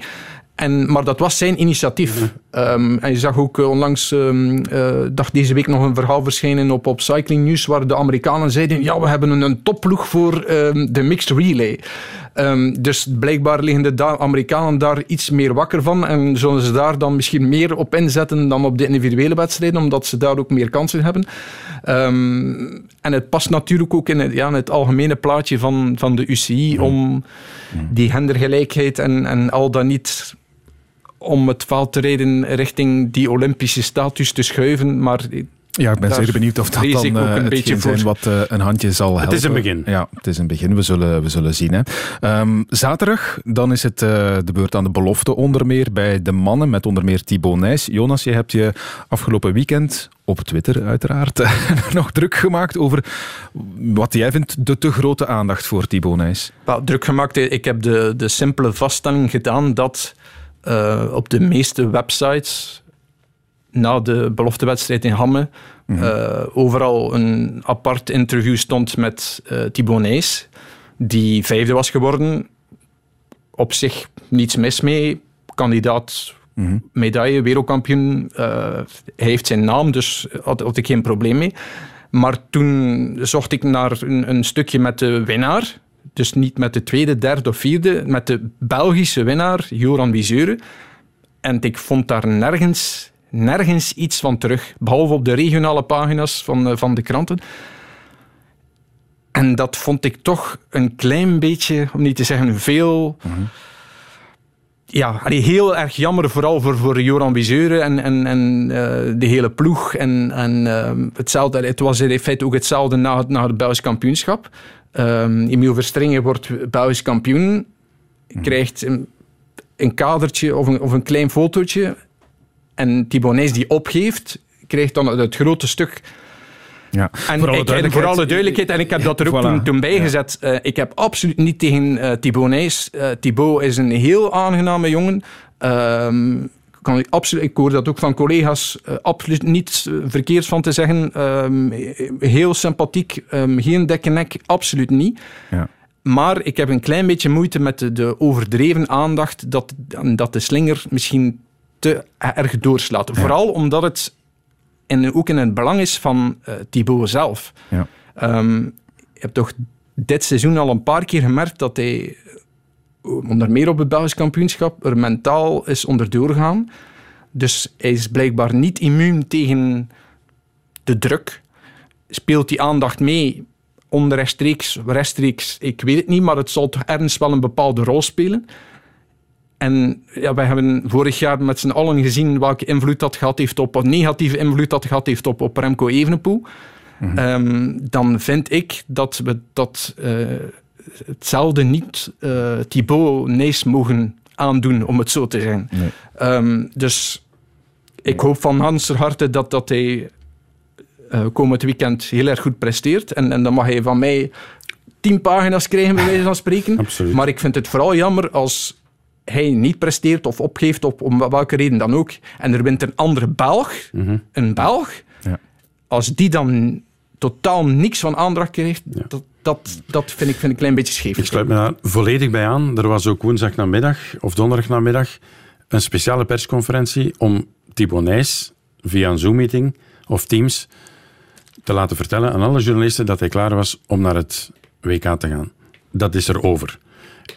Speaker 3: En, maar dat was zijn initiatief. Um, en je zag ook uh, onlangs, um, uh, dacht deze week nog een verhaal verschijnen op, op Cycling News, waar de Amerikanen zeiden, ja, we hebben een, een topploeg voor um, de mixed relay. dus blijkbaar liggen de Amerikanen daar iets meer wakker van en zullen ze daar dan misschien meer op inzetten dan op de individuele wedstrijden, omdat ze daar ook meer kansen hebben. En het past natuurlijk ook in het, ja, in het algemene plaatje van, van de UCI om die gendergelijkheid en, en al dan niet om het veld te rijden richting die Olympische status te schuiven. Maar
Speaker 2: ja, ik ben zeer benieuwd of dat dan uh, een beetje voor... zijn wat uh, een handje zal helpen.
Speaker 4: Het is een begin.
Speaker 2: Ja, het is een begin. We zullen, we zullen zien. Hè. Um, zaterdag, dan is het uh, de beurt aan de belofte onder meer bij de mannen, met onder meer Thibaut Nijs. Jonas, je hebt je afgelopen weekend op Twitter uiteraard *laughs* nog druk gemaakt over wat jij vindt de te grote aandacht voor Thibaut Nijs.
Speaker 3: Well, druk gemaakt, ik heb de, de simpele vaststelling gedaan dat uh, op de meeste websites na de beloftewedstrijd in Hamme mm -hmm. uh, overal een apart interview stond met uh, die vijfde was geworden. Op zich niets mis mee. Kandidaat mm -hmm. medaille, wereldkampioen. hij heeft zijn naam, dus had, had ik geen probleem mee. Maar toen zocht ik naar een, een stukje met de winnaar dus niet met de tweede, derde of vierde, met de Belgische winnaar, Joran Wieseure. En ik vond daar nergens, nergens iets van terug, behalve op de regionale pagina's van, van de kranten. En dat vond ik toch een klein beetje, om niet te zeggen veel... Mm -hmm. Ja, heel erg jammer, vooral voor, voor Joran Wieseure en, en, en uh, de hele ploeg. En, en uh, hetzelfde, het was in feite ook hetzelfde na het, na het Belgisch kampioenschap. Um, Emiel Verstringen wordt Belgisch kampioen, krijgt een, een kadertje of een, of een klein fotootje. En Thibonais die opgeeft, krijgt dan het grote stuk.
Speaker 2: Ja,
Speaker 3: en voor, alle ik, en voor alle duidelijkheid, en ik heb dat er ook voilà. toen, toen bijgezet. Ja. Uh, ik heb absoluut niet tegen uh, Thibonais. Uh, Thibaut is een heel aangename jongen. Um, kan ik, absoluut, ik hoor dat ook van collega's, uh, absoluut niets verkeerds van te zeggen. Um, heel sympathiek, um, geen dekke nek, absoluut niet.
Speaker 2: Ja.
Speaker 3: Maar ik heb een klein beetje moeite met de, de overdreven aandacht dat, dat de slinger misschien te erg doorslaat. Ja. Vooral omdat het in, ook in het belang is van uh, Thibaut zelf.
Speaker 2: Ja.
Speaker 3: Um, je hebt toch dit seizoen al een paar keer gemerkt dat hij onder meer op het Belgisch kampioenschap, er mentaal is onderdoor gegaan. Dus hij is blijkbaar niet immuun tegen de druk. Speelt die aandacht mee? Onrechtstreeks, rechtstreeks, ik weet het niet, maar het zal toch ergens wel een bepaalde rol spelen. En ja, wij hebben vorig jaar met z'n allen gezien welke invloed dat gehad heeft op, een negatieve invloed dat gehad heeft op, op Remco Evenepoel. Mm -hmm. um, dan vind ik dat we dat uh, hetzelfde niet uh, Thibaut Nees mogen aandoen, om het zo te zeggen.
Speaker 2: Nee.
Speaker 3: Um, dus ik hoop van Hans harte dat, dat hij uh, komend weekend heel erg goed presteert. En, en dan mag hij van mij tien pagina's krijgen, bij wijze van spreken.
Speaker 4: Absoluut.
Speaker 3: Maar ik vind het vooral jammer als hij niet presteert of opgeeft, op, om welke reden dan ook. En er wint een andere Belg,
Speaker 4: Mhm.
Speaker 3: mm -hmm. een Belg.
Speaker 2: Ja.
Speaker 3: Als die dan totaal niks van aandacht krijgt, ja. dat, dat, dat vind, ik, vind ik een klein beetje scheef.
Speaker 4: Ik sluit me daar volledig bij aan. Er was ook woensdag namiddag of donderdag namiddag een speciale persconferentie om Thibaut Nijs via een Zoom-meeting of Teams te laten vertellen aan alle journalisten dat hij klaar was om naar het WK te gaan. Dat is er over.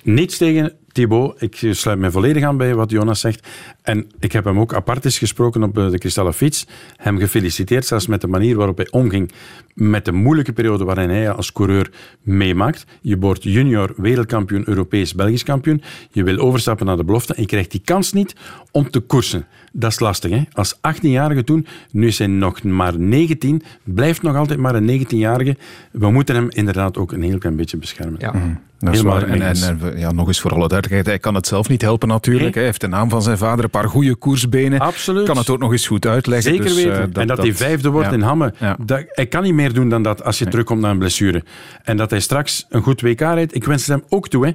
Speaker 4: Niets tegen Thibaut, ik sluit mij volledig aan bij wat Jonas zegt. En ik heb hem ook apart eens gesproken op eh, de kristallen fiets. Hem gefeliciteerd zelfs met de manier waarop hij omging met de moeilijke periode waarin hij als coureur meemaakt. Je wordt junior wereldkampioen, Europees, Belgisch kampioen. Je wil overstappen naar de belofte en je krijgt die kans niet om te koersen. Dat is lastig. Hè? Als 18-jarige toen, nu is hij nog maar 19, blijft nog altijd maar een 19-jarige. We moeten hem inderdaad ook een heel klein beetje beschermen.
Speaker 2: Ja. Mhm. Dat is waar. En, en, en, ja, nog eens voor alle hij kan het zelf niet helpen natuurlijk. Hij heeft de naam van zijn vader, een paar goede koersbenen.
Speaker 4: Absoluut.
Speaker 2: Kan het ook nog eens goed uitleggen.
Speaker 4: Zeker
Speaker 2: dus,
Speaker 4: weten. dat, en dat, hij vijfde wordt in Hamme.
Speaker 2: Ja.
Speaker 4: Dat, hij kan niet meer doen dan dat als je nee. terugkomt na een blessure. En dat hij straks een goed WK rijdt, ik wens het hem ook toe. Hè.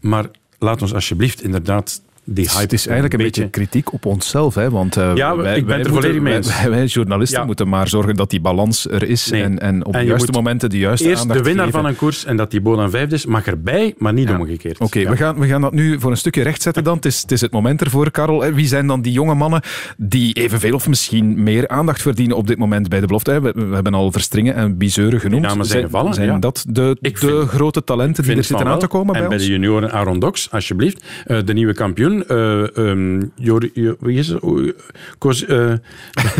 Speaker 4: Maar laat ons alsjeblieft inderdaad die hype
Speaker 2: het is eigenlijk een beetje, beetje kritiek op onszelf. Hè? Want uh,
Speaker 4: ja,
Speaker 2: wij,
Speaker 4: ik ben
Speaker 2: wij
Speaker 4: er volledig mee.
Speaker 2: Wij, *laughs* wij, journalisten ja. moeten maar zorgen dat die balans er is
Speaker 4: nee.
Speaker 2: en, en op
Speaker 4: en
Speaker 2: de juiste momenten de juiste
Speaker 4: eerst
Speaker 2: aandacht
Speaker 4: de winnaar
Speaker 2: geven.
Speaker 4: van een koers en dat die Bonan vijfde is, mag erbij, maar niet ja. omgekeerd.
Speaker 2: Oké, okay, we, gaan, we gaan dat nu voor een stukje rechtzetten dan. Het is, het is het moment ervoor, Karel. Wie zijn dan die jonge mannen die evenveel of misschien meer aandacht verdienen op dit moment bij de belofte? We, we hebben al Verstringen en Bizeuren genoemd.
Speaker 4: Die namen zijn gevallen.
Speaker 2: Zijn dat de, de
Speaker 4: vind,
Speaker 2: grote talenten die er zitten aan te komen
Speaker 4: en
Speaker 2: bij
Speaker 4: bij
Speaker 2: ons?
Speaker 4: de junioren Aaron Dox, alsjeblieft. Uh, de nieuwe kampioen. Um, Jor, wie is het? Uh,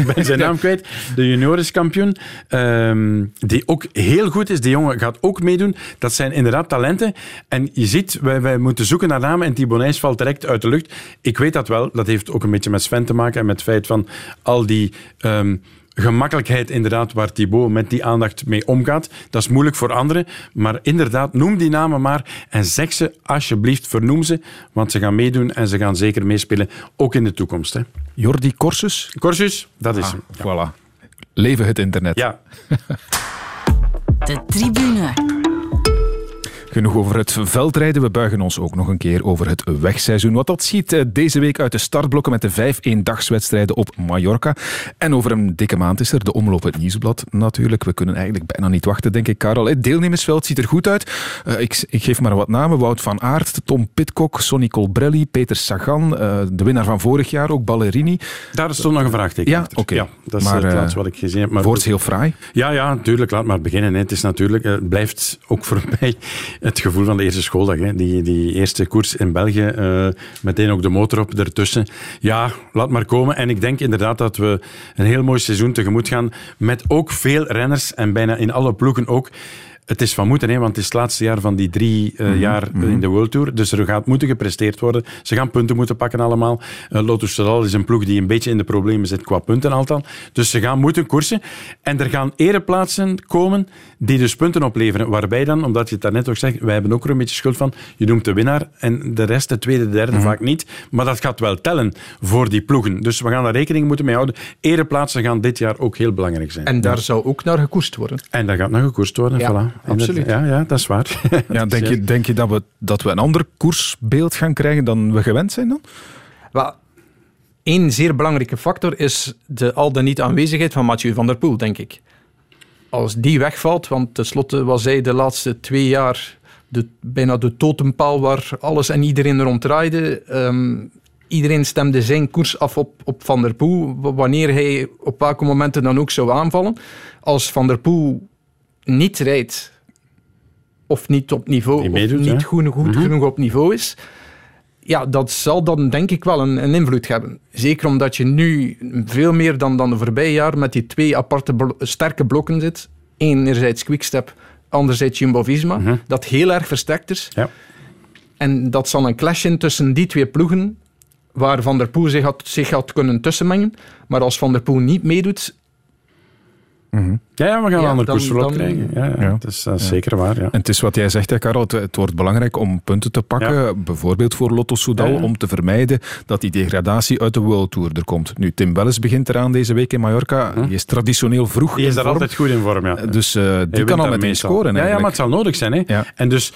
Speaker 4: *laughs* ben zijn naam kwijt. De juniorenskampioen. Um, die ook heel goed is. Die jongen gaat ook meedoen. Dat zijn inderdaad talenten. En je ziet, wij, moeten zoeken naar namen en Thibonijs valt direct uit de lucht. Ik weet dat wel. Dat heeft ook een beetje met Sven te maken en met het feit van al die... Um, gemakkelijkheid inderdaad waar Thibaut met die aandacht mee omgaat. Dat is moeilijk voor anderen, maar inderdaad, noem die namen maar en zeg ze alsjeblieft, vernoem ze, want ze gaan meedoen en ze gaan zeker meespelen, ook in de toekomst. Hè.
Speaker 2: Jordi Corsus?
Speaker 4: Corsus, dat is
Speaker 2: ah,
Speaker 4: hem.
Speaker 2: Ja. Voilà. Leven het internet.
Speaker 4: Ja.
Speaker 1: De tribune.
Speaker 2: Genoeg over het veldrijden. We buigen ons ook nog een keer over het wegseizoen. Wat dat ziet deze week uit de startblokken met de vijf eendagswedstrijden op Mallorca. En over een dikke maand is er de omloop het nieuwsblad natuurlijk. We kunnen eigenlijk bijna niet wachten, denk ik, Karel. Het deelnemersveld ziet er goed uit. Uh, ik, ik, geef maar wat namen. Wout van Aert, Tom Pitcock, Sonny Colbrelli, Peter Sagan. Uh, de winnaar van vorig jaar ook, Ballerini.
Speaker 4: Daar stond nog een vraagteken
Speaker 2: Ja. Okay.
Speaker 4: Ja, dat is maar, het laatste wat ik gezien heb. Maar
Speaker 2: wordt heel fraai.
Speaker 4: Ja, ja, natuurlijk. Laat maar beginnen. Hè. Het is natuurlijk, het blijft ook *laughs* voor mij het gevoel van de eerste schooldag. Hè. Die, die eerste koers in België, uh, meteen ook de motor op ertussen. Ja, laat maar komen. En ik denk inderdaad dat we een heel mooi seizoen tegemoet gaan. Met ook veel renners en bijna in alle ploegen ook. Het is van moeten, hè, want het is het laatste jaar van die drie uh, mm -hmm. jaar mm -hmm. in de World Tour. Dus er gaat moeten gepresteerd worden. Ze gaan punten moeten pakken allemaal. Uh, Lotus is een ploeg die een beetje in de problemen zit qua punten altijd. Dus ze gaan moeten koersen. En er gaan ereplaatsen komen die dus punten opleveren. Waarbij dan, omdat je het daarnet ook zegt, wij hebben ook er een beetje schuld van. Je noemt de winnaar en de rest, de tweede, de derde, mm -hmm. vaak niet. Maar dat gaat wel tellen voor die ploegen. Dus we gaan daar rekening moeten mee houden. Ereplaatsen gaan dit jaar ook heel belangrijk zijn.
Speaker 3: En daar ja. zou ook naar gekoerst worden.
Speaker 4: En daar gaat naar gekoerst worden,
Speaker 3: ja.
Speaker 4: voilà.
Speaker 3: Absoluut.
Speaker 4: Ja, ja, dat is waar. *laughs*
Speaker 2: Ja, denk, je, denk je dat we, dat we een ander koersbeeld gaan krijgen dan we gewend zijn dan?
Speaker 3: Well, Eén zeer belangrijke factor is de al dan niet aanwezigheid van Mathieu van der Poel, denk ik. Als die wegvalt, want tenslotte was hij de laatste twee jaar de, bijna de totempaal waar alles en iedereen rond draaide. Um, iedereen stemde zijn koers af op, op Van der Poel, wanneer hij op welke momenten dan ook zou aanvallen. Als Van der Poel niet rijdt of niet op niveau,
Speaker 4: niet meedoet,
Speaker 3: of niet goed, goed mm -hmm. genoeg op niveau is, ja, dat zal dan denk ik wel een, een, invloed hebben. Zeker omdat je nu veel meer dan, dan de voorbije jaar met die twee aparte blo sterke blokken zit. Enerzijds Quickstep, anderzijds Jumbo-Visma, mm -hmm. dat heel erg versterkt is.
Speaker 4: Ja.
Speaker 3: En dat zal een clash in tussen die twee ploegen, waar Van der Poel zich had, zich had kunnen tussenmengen. Maar als Van der Poel niet meedoet,
Speaker 4: Mm -hmm. Ja, ja, we gaan ja, een voorop krijgen. Ja, ja, is uh, zeker waar. Ja.
Speaker 2: En het is wat jij zegt, hè, Karel. Het, het, wordt belangrijk om punten te pakken. Bijvoorbeeld voor Lotto Soudal. Om te vermijden dat die degradatie uit de World Tour er komt. Nu, Tim Welles begint eraan deze week in Mallorca. Hm? Die is traditioneel vroeg
Speaker 4: Die is daar altijd goed in vorm, ja.
Speaker 2: Dus uh, die kan al meteen scoren.
Speaker 4: Ja, ja, maar het zal nodig zijn. Hè. En dus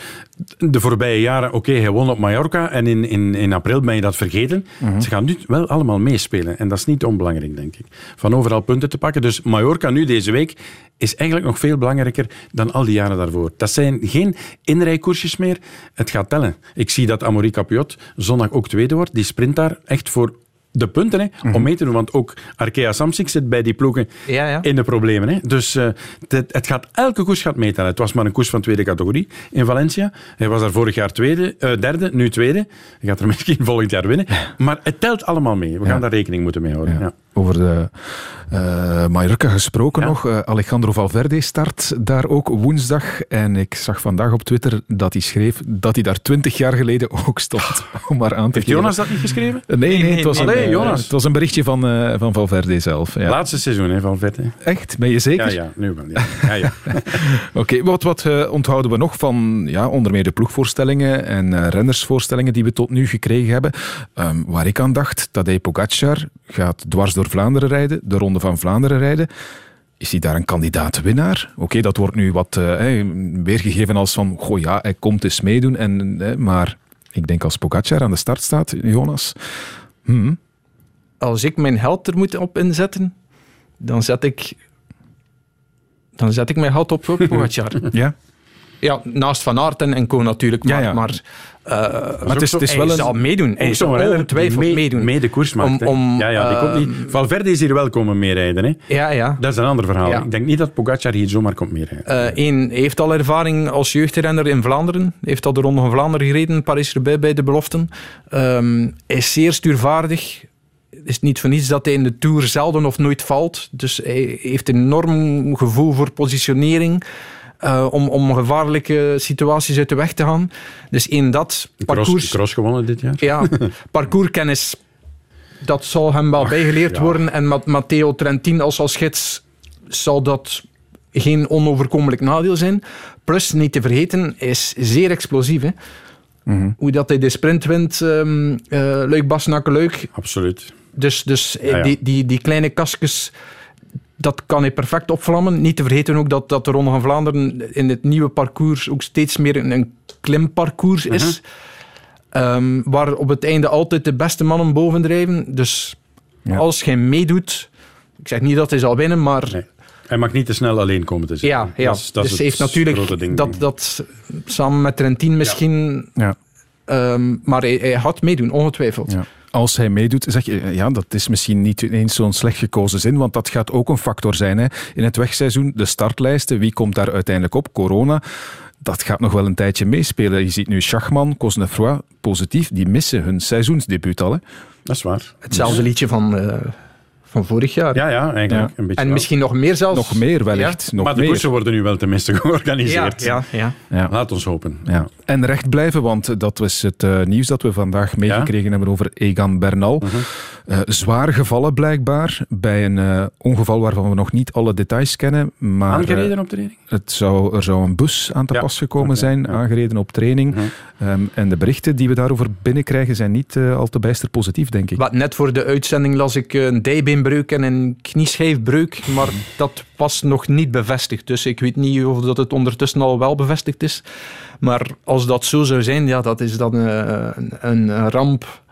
Speaker 4: de voorbije jaren, oké, okay, hij won op Mallorca. En in, in, in april ben je dat vergeten. -hmm. Ze gaan nu wel allemaal meespelen. En dat is niet onbelangrijk, denk ik. Van overal punten te pakken. Dus Mallorca nu deze week is eigenlijk nog veel belangrijker dan al die jaren daarvoor. Dat zijn geen inrijkoersjes meer. Het gaat tellen. Ik zie dat Amaury Capiot zondag ook tweede wordt. Die sprint daar echt voor de punten hè,
Speaker 2: Mhm.
Speaker 4: om mee te doen. Want ook Arkea Samsic zit bij die ploegen
Speaker 3: Ja, ja.
Speaker 4: in de problemen. Hè. Dus eh, het, het gaat, elke koers gaat meetellen. Het was maar een koers van tweede categorie in Valencia. Hij was daar vorig jaar tweede, eh, derde, nu tweede. Hij gaat er *laughs* misschien volgend jaar winnen. Maar het telt allemaal mee. We gaan daar rekening moeten mee houden.
Speaker 2: Over de eh Mallorca gesproken nog. Eh, Alejandro Valverde start daar ook woensdag. En ik zag vandaag op Twitter dat hij schreef dat hij daar twintig jaar geleden *laughs* ook stond. Om maar aan te
Speaker 4: Heeft. Jonas dat niet geschreven?
Speaker 2: Nee, nee, het was,
Speaker 4: nee.
Speaker 2: een, eh,
Speaker 4: Jonas.
Speaker 2: het was een berichtje van, eh, van Valverde zelf. Ja.
Speaker 4: Laatste seizoen hè, van Vette.
Speaker 2: Echt? Ben je zeker?
Speaker 4: Ja, ja, nu wel. Ja. Ja, ja. *laughs*
Speaker 2: Oké, wat, wat eh, onthouden we nog van ja, onder meer de ploegvoorstellingen en eh, rennersvoorstellingen die we tot nu gekregen hebben? Ehm, waar ik aan dacht, Tadej Pogacar gaat dwars door Vlaanderen rijden, de Ronde van Vlaanderen rijden. Is hij daar een kandidaat-winnaar? Oké, dat wordt nu wat eh, weergegeven als van, goh ja, hij komt eens meedoen. En, maar ik denk als Pogacar aan de start staat, Jonas... hmm,
Speaker 3: Als ik mijn geld er moet op inzetten, dan zet ik, dan zet ik mijn geld op voor *laughs* Pogacar.
Speaker 2: ja?
Speaker 3: Ja, naast Van Aert en, Co natuurlijk. Maar,
Speaker 2: Ja, ja.
Speaker 3: maar, eh,
Speaker 2: het is- het is
Speaker 3: hij
Speaker 2: wel een-
Speaker 3: zal meedoen. Hij zal ongetwijfeld
Speaker 4: mee,
Speaker 3: meedoen.
Speaker 4: mee de koers maakt. hè.
Speaker 3: Om- om,
Speaker 4: ja, ja, die komt niet. Valverde is hier wel komen meerijden. Hè.
Speaker 3: Ja, ja.
Speaker 4: Dat is een ander verhaal.
Speaker 3: Ja.
Speaker 4: Ik denk niet dat Pogacar hier zomaar komt meerijden.
Speaker 3: Eén heeft al ervaring als jeugdrenner in Vlaanderen. Heeft al de Ronde van Vlaanderen gereden, Paris-Roubaix bij de beloften. Ehm, is zeer stuurvaardig. Het is niet voor niets dat hij in de Tour zelden of nooit valt. Dus hij heeft een enorm gevoel voor positionering. Eh, om, om gevaarlijke situaties uit de weg te gaan. Dus in dat
Speaker 4: De cross,
Speaker 3: parcours...
Speaker 4: de cross gewonnen dit jaar.
Speaker 3: Ja, *laughs* parcourskennis, dat zal hem wel bijgeleerd
Speaker 4: ja.
Speaker 3: worden. En met Matteo Trentin als, als gids zal dat geen onoverkomelijk nadeel zijn. Plus, niet te vergeten, hij is zeer explosief. Hè?
Speaker 4: Mhm.
Speaker 3: Hoe dat hij de sprint wint, ehm eh leuk leuk.
Speaker 4: Absoluut.
Speaker 3: Dus, dus eh,
Speaker 4: Ja, ja.
Speaker 3: Die, die, die kleine kastjes, dat kan hij perfect opvlammen. Niet te vergeten ook dat, dat de Ronde van Vlaanderen in het nieuwe parcours ook steeds meer een, een klimparcours is.
Speaker 4: Mhm.
Speaker 3: Ehm, waar op het einde altijd de beste mannen bovendrijven. Dus als hij meedoet, ik zeg niet dat hij zal winnen, maar...
Speaker 4: Hij mag niet te snel alleen komen te zitten.
Speaker 3: Ja, ja.
Speaker 4: Dat is, dat is
Speaker 3: dus
Speaker 4: het
Speaker 3: heeft natuurlijk dat, dat samen met Trentin misschien...
Speaker 2: Ja.
Speaker 3: Ehm, maar hij, hij gaat meedoen, ongetwijfeld.
Speaker 2: Ja. Als hij meedoet, zeg je, ja, dat is misschien niet eens zo'n slecht gekozen zin, want dat gaat ook een factor zijn. Hè. In het wegseizoen, de startlijsten, wie komt daar uiteindelijk op? Corona, dat gaat nog wel een tijdje meespelen. Je ziet nu Schachman, Cosnefroy, positief, die missen hun seizoensdebuut al. Hè.
Speaker 4: Dat is waar.
Speaker 3: Hetzelfde liedje van, eh, van vorig jaar.
Speaker 4: Ja, ja, eigenlijk een beetje
Speaker 3: En
Speaker 4: wel.
Speaker 3: misschien nog meer zelfs.
Speaker 2: Nog meer wellicht.
Speaker 3: Ja?
Speaker 2: Nog
Speaker 4: maar de
Speaker 2: meer.
Speaker 4: koersen worden nu wel tenminste *laughs* georganiseerd.
Speaker 3: Ja, ja,
Speaker 2: Ja.
Speaker 4: Laat ons hopen.
Speaker 2: Ja. En recht blijven, want dat was het eh, nieuws dat we vandaag meegekregen hebben over Egan Bernal.
Speaker 4: Mhm.
Speaker 2: Eh, zwaar gevallen blijkbaar bij een eh, ongeval waarvan we nog niet alle details kennen. Maar,
Speaker 4: Aangereden
Speaker 2: eh,
Speaker 4: op training?
Speaker 2: het zou, er zou een bus aan te
Speaker 4: Ja,
Speaker 2: pas gekomen zijn,
Speaker 4: ja. Mhm.
Speaker 2: aangereden op training. Ehm, en de berichten die we daarover binnenkrijgen zijn niet eh, al te bijster positief, denk ik.
Speaker 3: Wat, net voor de uitzending las ik een dijbeenbreuk en een knieschijfbreuk, maar dat was nog niet bevestigd. Dus ik weet niet of dat het ondertussen al wel bevestigd is. Maar als dat zo zou zijn, ja, dat is dan eh, een, een ramp.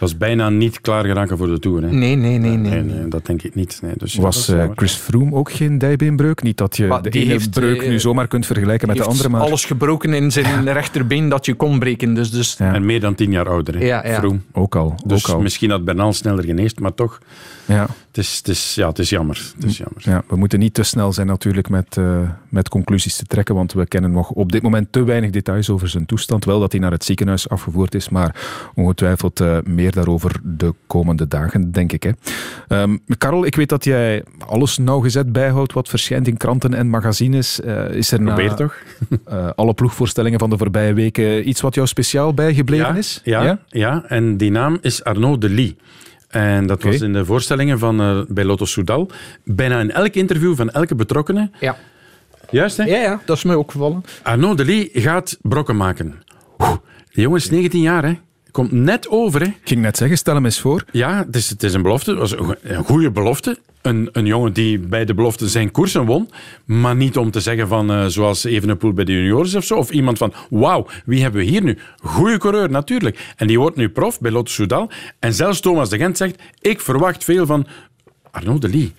Speaker 4: Is bijna niet klaar geraken voor de Tour. Hè?
Speaker 3: Nee, nee, nee. nee,
Speaker 4: nee, dat denk ik niet. Nee, dus
Speaker 2: Was eh. Chris Froome ook geen dijbeenbreuk? Niet dat je
Speaker 3: Maar
Speaker 2: de ene
Speaker 3: heeft,
Speaker 2: breuk
Speaker 3: eh,
Speaker 2: nu zomaar kunt vergelijken met de andere, maar...
Speaker 3: alles gebroken in zijn rechterbeen dat je kon breken. Dus, dus
Speaker 4: En meer dan tien jaar ouder. Hè?
Speaker 3: Ja, ja.
Speaker 4: Froome.
Speaker 2: Ook al.
Speaker 4: Dus
Speaker 2: ook al.
Speaker 4: misschien had Bernal sneller geneest, maar toch,
Speaker 2: Ja.
Speaker 4: het is, het is, ja, het is jammer. Het is jammer.
Speaker 2: Ja, we moeten niet te snel zijn natuurlijk met, eh, met conclusies te trekken, want we kennen nog op dit moment te weinig details over zijn toestand. Wel dat hij naar het ziekenhuis afgevoerd is, maar ongetwijfeld meer daarover de komende dagen, denk ik. Hè. Ehm, Karel, ik weet dat jij alles nauwgezet bijhoudt wat verschijnt in kranten en magazines. Eh, is er na
Speaker 4: Probeer toch? *laughs*
Speaker 2: eh, alle ploegvoorstellingen van de voorbije weken iets wat jou speciaal bijgebleven
Speaker 4: ja,
Speaker 2: is?
Speaker 4: Ja, ja? en die naam is Arnaud Delis. En dat was in de voorstellingen van, eh, bij Lotto Soudal. Bijna in elk interview van elke betrokkene.
Speaker 3: Ja.
Speaker 4: Juist, hè?
Speaker 3: Ja, ja, dat is mij opgevallen.
Speaker 4: Arnaud Delis gaat brokken maken. Oeh, die jongen is 19 jaar, hè. Komt net over, hè.
Speaker 2: Ik ging net zeggen, stel hem eens voor.
Speaker 4: Ja, het is, het is een belofte. Het was een, goede belofte. Een, een jongen die bij de belofte zijn koersen won. Maar niet om te zeggen van, eh, zoals Evenepoel bij de juniors of zo. Of iemand van, wauw, wie hebben we hier nu? Goeie coureur, natuurlijk. En die wordt nu prof bij Lotto Soudal. En zelfs Thomas de Gent zegt, ik verwacht veel van Arnaud de Lee.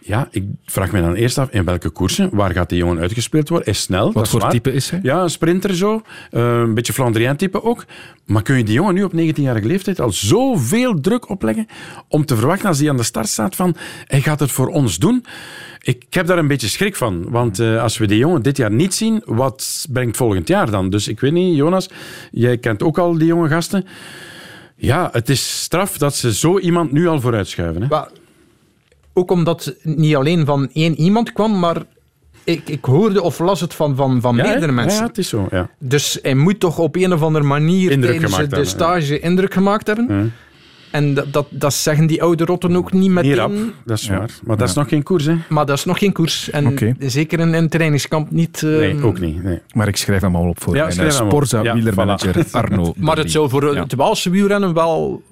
Speaker 4: Ja, ik vraag me dan eerst af, in welke koersen? Waar gaat die jongen uitgespeeld worden? Is snel, dat is
Speaker 2: voor
Speaker 4: waar.
Speaker 2: type is hij?
Speaker 4: Ja, een sprinter zo. Eh, een beetje Flandrien type ook. Maar kun je die jongen nu op 19-jarige leeftijd al zoveel druk opleggen om te verwachten als hij aan de start staat van hij gaat het voor ons doen? Ik heb daar een beetje schrik van. Want eh, als we die jongen dit jaar niet zien, wat brengt volgend jaar dan? Dus ik weet niet, Jonas, jij kent ook al die jonge gasten. Ja, het is straf dat ze zo iemand nu al vooruitschuiven. Hè?
Speaker 3: Maar ook omdat het niet alleen van één iemand kwam, maar ik, ik hoorde of las het van, van, van
Speaker 4: Ja,
Speaker 3: meerdere mensen.
Speaker 4: Ja, het is zo. Ja.
Speaker 3: Dus hij moet toch op een of andere manier
Speaker 4: Indruk
Speaker 3: tijdens de
Speaker 4: hebben,
Speaker 3: stage indruk gemaakt hebben. En dat, dat, dat zeggen die oude rotten ook niet meteen.
Speaker 4: Niet rap, dat is waar. Maar dat is nog geen koers, hè?
Speaker 3: Maar dat is nog geen koers. En zeker in een trainingskamp niet. eh,
Speaker 4: Nee, ook niet. Nee.
Speaker 2: Maar ik schrijf hem al op voor
Speaker 4: Ja,
Speaker 2: mijn
Speaker 4: schrijf
Speaker 2: eh,
Speaker 4: hem op.
Speaker 2: Sporza
Speaker 4: Ja,
Speaker 2: wielermanager
Speaker 4: voilà. *laughs*
Speaker 2: Arno. *laughs*
Speaker 3: Maar het zou voor
Speaker 2: Ja.
Speaker 3: het Waalse wielrennen wel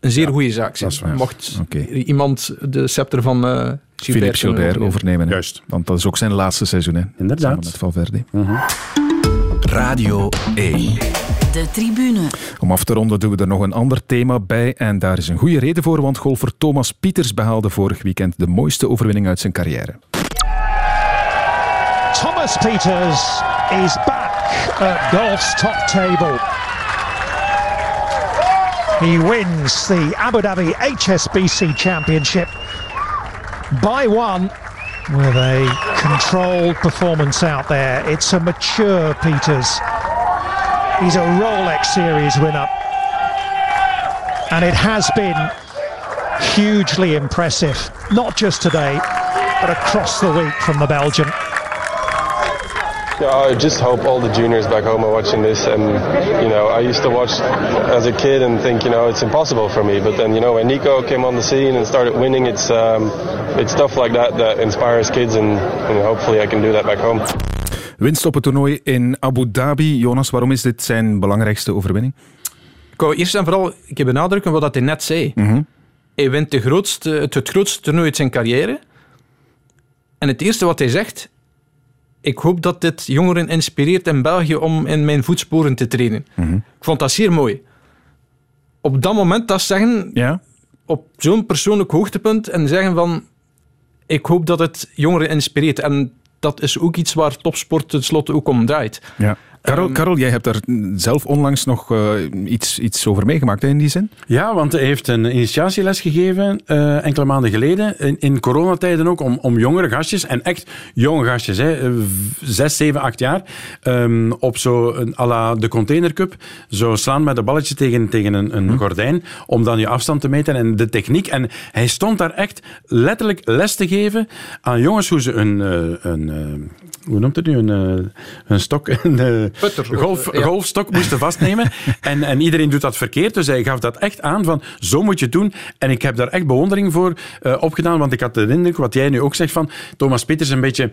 Speaker 3: een zeer goede zaak zijn.
Speaker 2: dat is waar.
Speaker 3: Mocht iemand de scepter van eh
Speaker 2: Philippe Gilbert overnemen. hè.
Speaker 4: Juist.
Speaker 2: Want dat is ook zijn laatste seizoen. Hè.
Speaker 4: Inderdaad.
Speaker 2: Samen met Valverde.
Speaker 10: Radio 1.
Speaker 1: De tribune.
Speaker 2: Om af te ronden doen we er nog een ander thema bij. En daar is een goede reden voor, want golfer Thomas Pieters behaalde vorig weekend de mooiste overwinning uit zijn carrière.
Speaker 15: Thomas Peters is back at golf's top table. He wins the Abu Dhabi HSBC Championship by one with a controlled performance out there. It's a mature Peters. He's a Rolex Series winner. And it has been hugely impressive, not just today, but across the week from the Belgian.
Speaker 17: Yeah, I just hope all the juniors back home are watching this. And you know, I used to watch as a kid and think, you know, it's impossible for me. But then, you know, when Nico came on the scene and started winning, it's um, it's stuff like that that inspires kids, and, and hopefully I can do that back home.
Speaker 2: Winst op het toernooi in Abu Dhabi. Jonas, waarom is dit zijn belangrijkste overwinning?
Speaker 3: Ik wou eerst en vooral ik heb benadrukken wat dat hij net zei.
Speaker 2: Mhm.
Speaker 3: Hij wint de grootste, het, het grootste toernooi uit zijn carrière. En het eerste wat hij zegt... Ik hoop dat dit jongeren inspireert in België om in mijn voetsporen te treden.
Speaker 2: Mhm.
Speaker 3: Ik vond dat zeer mooi. Op dat moment dat zeggen...
Speaker 2: Ja?
Speaker 3: Op zo'n persoonlijk hoogtepunt en zeggen van... Ik hoop dat het jongeren inspireert. En dat is ook iets waar topsport tenslotte ook om draait.
Speaker 2: Ja. Karel,
Speaker 3: Ehm,
Speaker 2: Karel, jij hebt daar zelf onlangs nog eh, iets, iets over meegemaakt hè, in die zin?
Speaker 4: Ja, want hij heeft een initiatieles gegeven eh, enkele maanden geleden, in, in coronatijden ook, om, om jongere gastjes, en echt jonge gastjes, hè, eh, zes, zeven, acht jaar, ehm, op zo een, à la de Container Cup, zo slaan met een balletje tegen, tegen een, een gordijn, om dan je afstand te meten en de techniek. En hij stond daar echt letterlijk les te geven aan jongens hoe ze een, een eh, hoe noemt het nu, een, eh, een stok, *laughs* een eh,
Speaker 3: Putter,
Speaker 4: golf,
Speaker 3: ja.
Speaker 4: golfstok moesten vastnemen. *laughs* en, en iedereen doet dat verkeerd. Dus hij gaf dat echt aan van zo moet je het doen. En ik heb daar echt bewondering voor eh, opgedaan. Want ik had de indruk, wat jij nu ook zegt, van Thomas Peters een beetje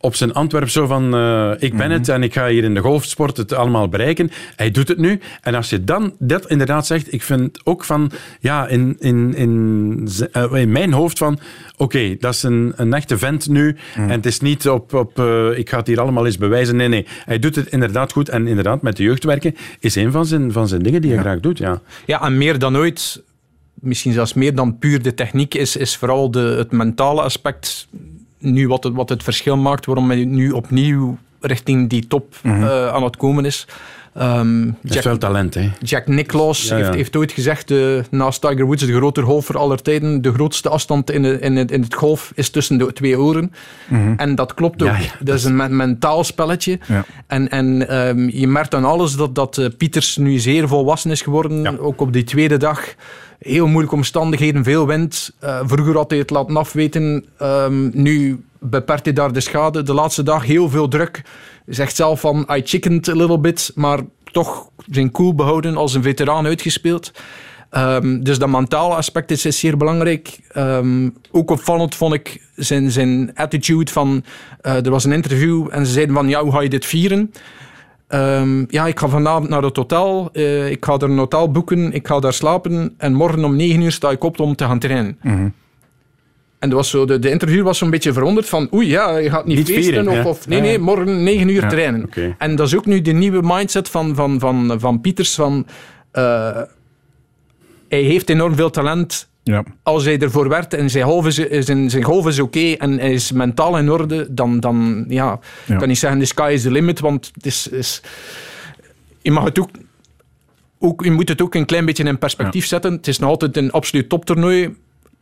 Speaker 4: op zijn Antwerp zo van eh, ik ben het en ik ga hier in de golfsport het allemaal bereiken. Hij doet het nu. En als je dan dat inderdaad zegt, ik vind ook van, ja, in, in, in, eh, in mijn hoofd van, oké, dat is een, een echte vent nu. En het is niet op, op eh, ik ga het hier allemaal eens bewijzen. Nee, nee. Hij doet het inderdaad goed. En inderdaad, met de jeugd werken is een van zijn, van zijn dingen die hij graag doet. Ja.
Speaker 3: Ja, en meer dan ooit, misschien zelfs meer dan puur de techniek, is, is vooral de, het mentale aspect nu wat het, wat het verschil maakt, waarom hij nu opnieuw richting die top
Speaker 4: Mhm.
Speaker 3: eh, aan het komen is. Ehm,
Speaker 4: Dat is veel talent, hè.
Speaker 3: Jack Nicklaus
Speaker 4: Ja, ja.
Speaker 3: Heeft, heeft ooit gezegd, eh, naast Tiger Woods, de grote golfer aller tijden, de grootste afstand in, de- in, het, in het golf is tussen de twee oren.
Speaker 2: Mhm.
Speaker 3: En dat klopt ook.
Speaker 4: Ja,
Speaker 3: dat is een me- mentaal spelletje. En, en ehm, je merkt aan alles dat, dat eh, Pieters nu zeer volwassen is geworden. Ook op die tweede dag. Heel moeilijke omstandigheden, veel wind. Eh, vroeger had hij het laten afweten. Ehm, nu beperkt hij daar de schade. De laatste dag heel veel druk. Zegt zelf van, I chickened a little bit. Maar toch zijn cool behouden als een veteraan uitgespeeld. Ehm, dus dat mentale aspect is, zeer belangrijk. Ehm, ook opvallend vond ik zijn, zijn attitude van... eh, er was een interview en ze zeiden van, ja, hoe ga je dit vieren? Ehm, ja, ik ga vanavond naar het hotel. eh, ik ga er een hotel boeken. Ik ga daar slapen. En morgen om negen uur sta ik op om te gaan trainen. En dat was zo, de, de interview was zo'n beetje verwonderd van oei, ja, je gaat niet,
Speaker 4: Niet
Speaker 3: feesten.
Speaker 4: vieren,
Speaker 3: of, nee, nee, morgen negen uur trainen. En dat is ook nu de nieuwe mindset van, van, van, van Pieters. Van, eh, hij heeft enorm veel talent.
Speaker 2: Ja.
Speaker 3: Als hij ervoor werkt en zijn golf is, zijn, zijn golf is oké en hij is mentaal in orde, dan, dan ja,
Speaker 2: Ja.
Speaker 3: kan niet zeggen the sky is the limit, want het is, is, je mag het ook, ook, je moet het ook een klein beetje in perspectief zetten. Het is nog altijd een absoluut toptoernooi,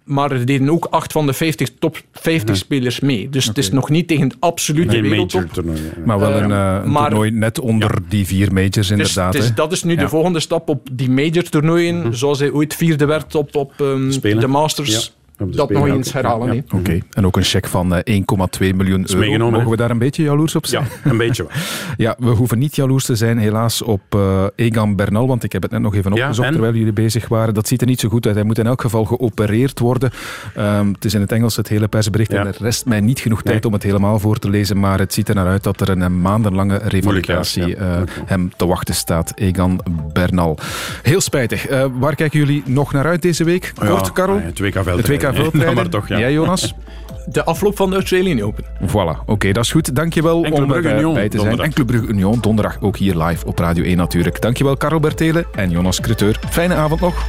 Speaker 3: maar er deden ook acht van de 50 top 50 spelers mee. Dus het is nog niet tegen het absolute
Speaker 4: Geen
Speaker 3: wereldtop.
Speaker 4: major toernooi. ja.
Speaker 2: Maar wel
Speaker 3: Eh,
Speaker 2: een, eh, een
Speaker 3: maar-
Speaker 2: toernooi net onder die vier majors inderdaad.
Speaker 3: dus dat is nu
Speaker 2: Ja.
Speaker 3: de volgende stap op die major toernooien, zoals hij ooit vierde werd op, op ehm, de Masters. Dat nog eens herhalen.
Speaker 4: Ja.
Speaker 2: Oké, en ook een cheque van eh, 1,2 miljoen
Speaker 4: is
Speaker 2: euro.
Speaker 4: meegenomen,
Speaker 2: Mogen we daar een beetje jaloers op zijn?
Speaker 4: Ja, een beetje wel. *laughs*
Speaker 2: Ja, we hoeven niet jaloers te zijn helaas op eh, Egan Bernal, want ik heb het net nog even opgezocht terwijl jullie bezig waren. Dat ziet er niet zo goed uit. Hij moet in elk geval geopereerd worden. Ehm, het is in het Engels het hele persbericht
Speaker 4: Ja.
Speaker 2: en er rest mij niet genoeg tijd
Speaker 4: Nee.
Speaker 2: om het helemaal voor te lezen, maar het ziet er naar uit dat er een, eh, maandenlange revalidatie eh, hem te wachten staat. Egan Bernal. Heel spijtig. Eh, waar kijken jullie nog naar uit deze week? Kort,
Speaker 4: Ja,
Speaker 2: Karel?
Speaker 4: ah ja, het WK
Speaker 2: Het
Speaker 4: Maar toch, ja.
Speaker 2: Jij, Jonas? *laughs*
Speaker 3: De afloop van de Australian Open.
Speaker 2: Voilà, oké, dat is goed. Dankjewel
Speaker 4: Enkele
Speaker 2: om erbij bij te zijn.
Speaker 4: donderdag.
Speaker 2: Enkele Brugge Union, donderdag ook hier live op Radio 1 natuurlijk. Dankjewel Karel Bertelen en Jonas Creteur. Fijne avond nog.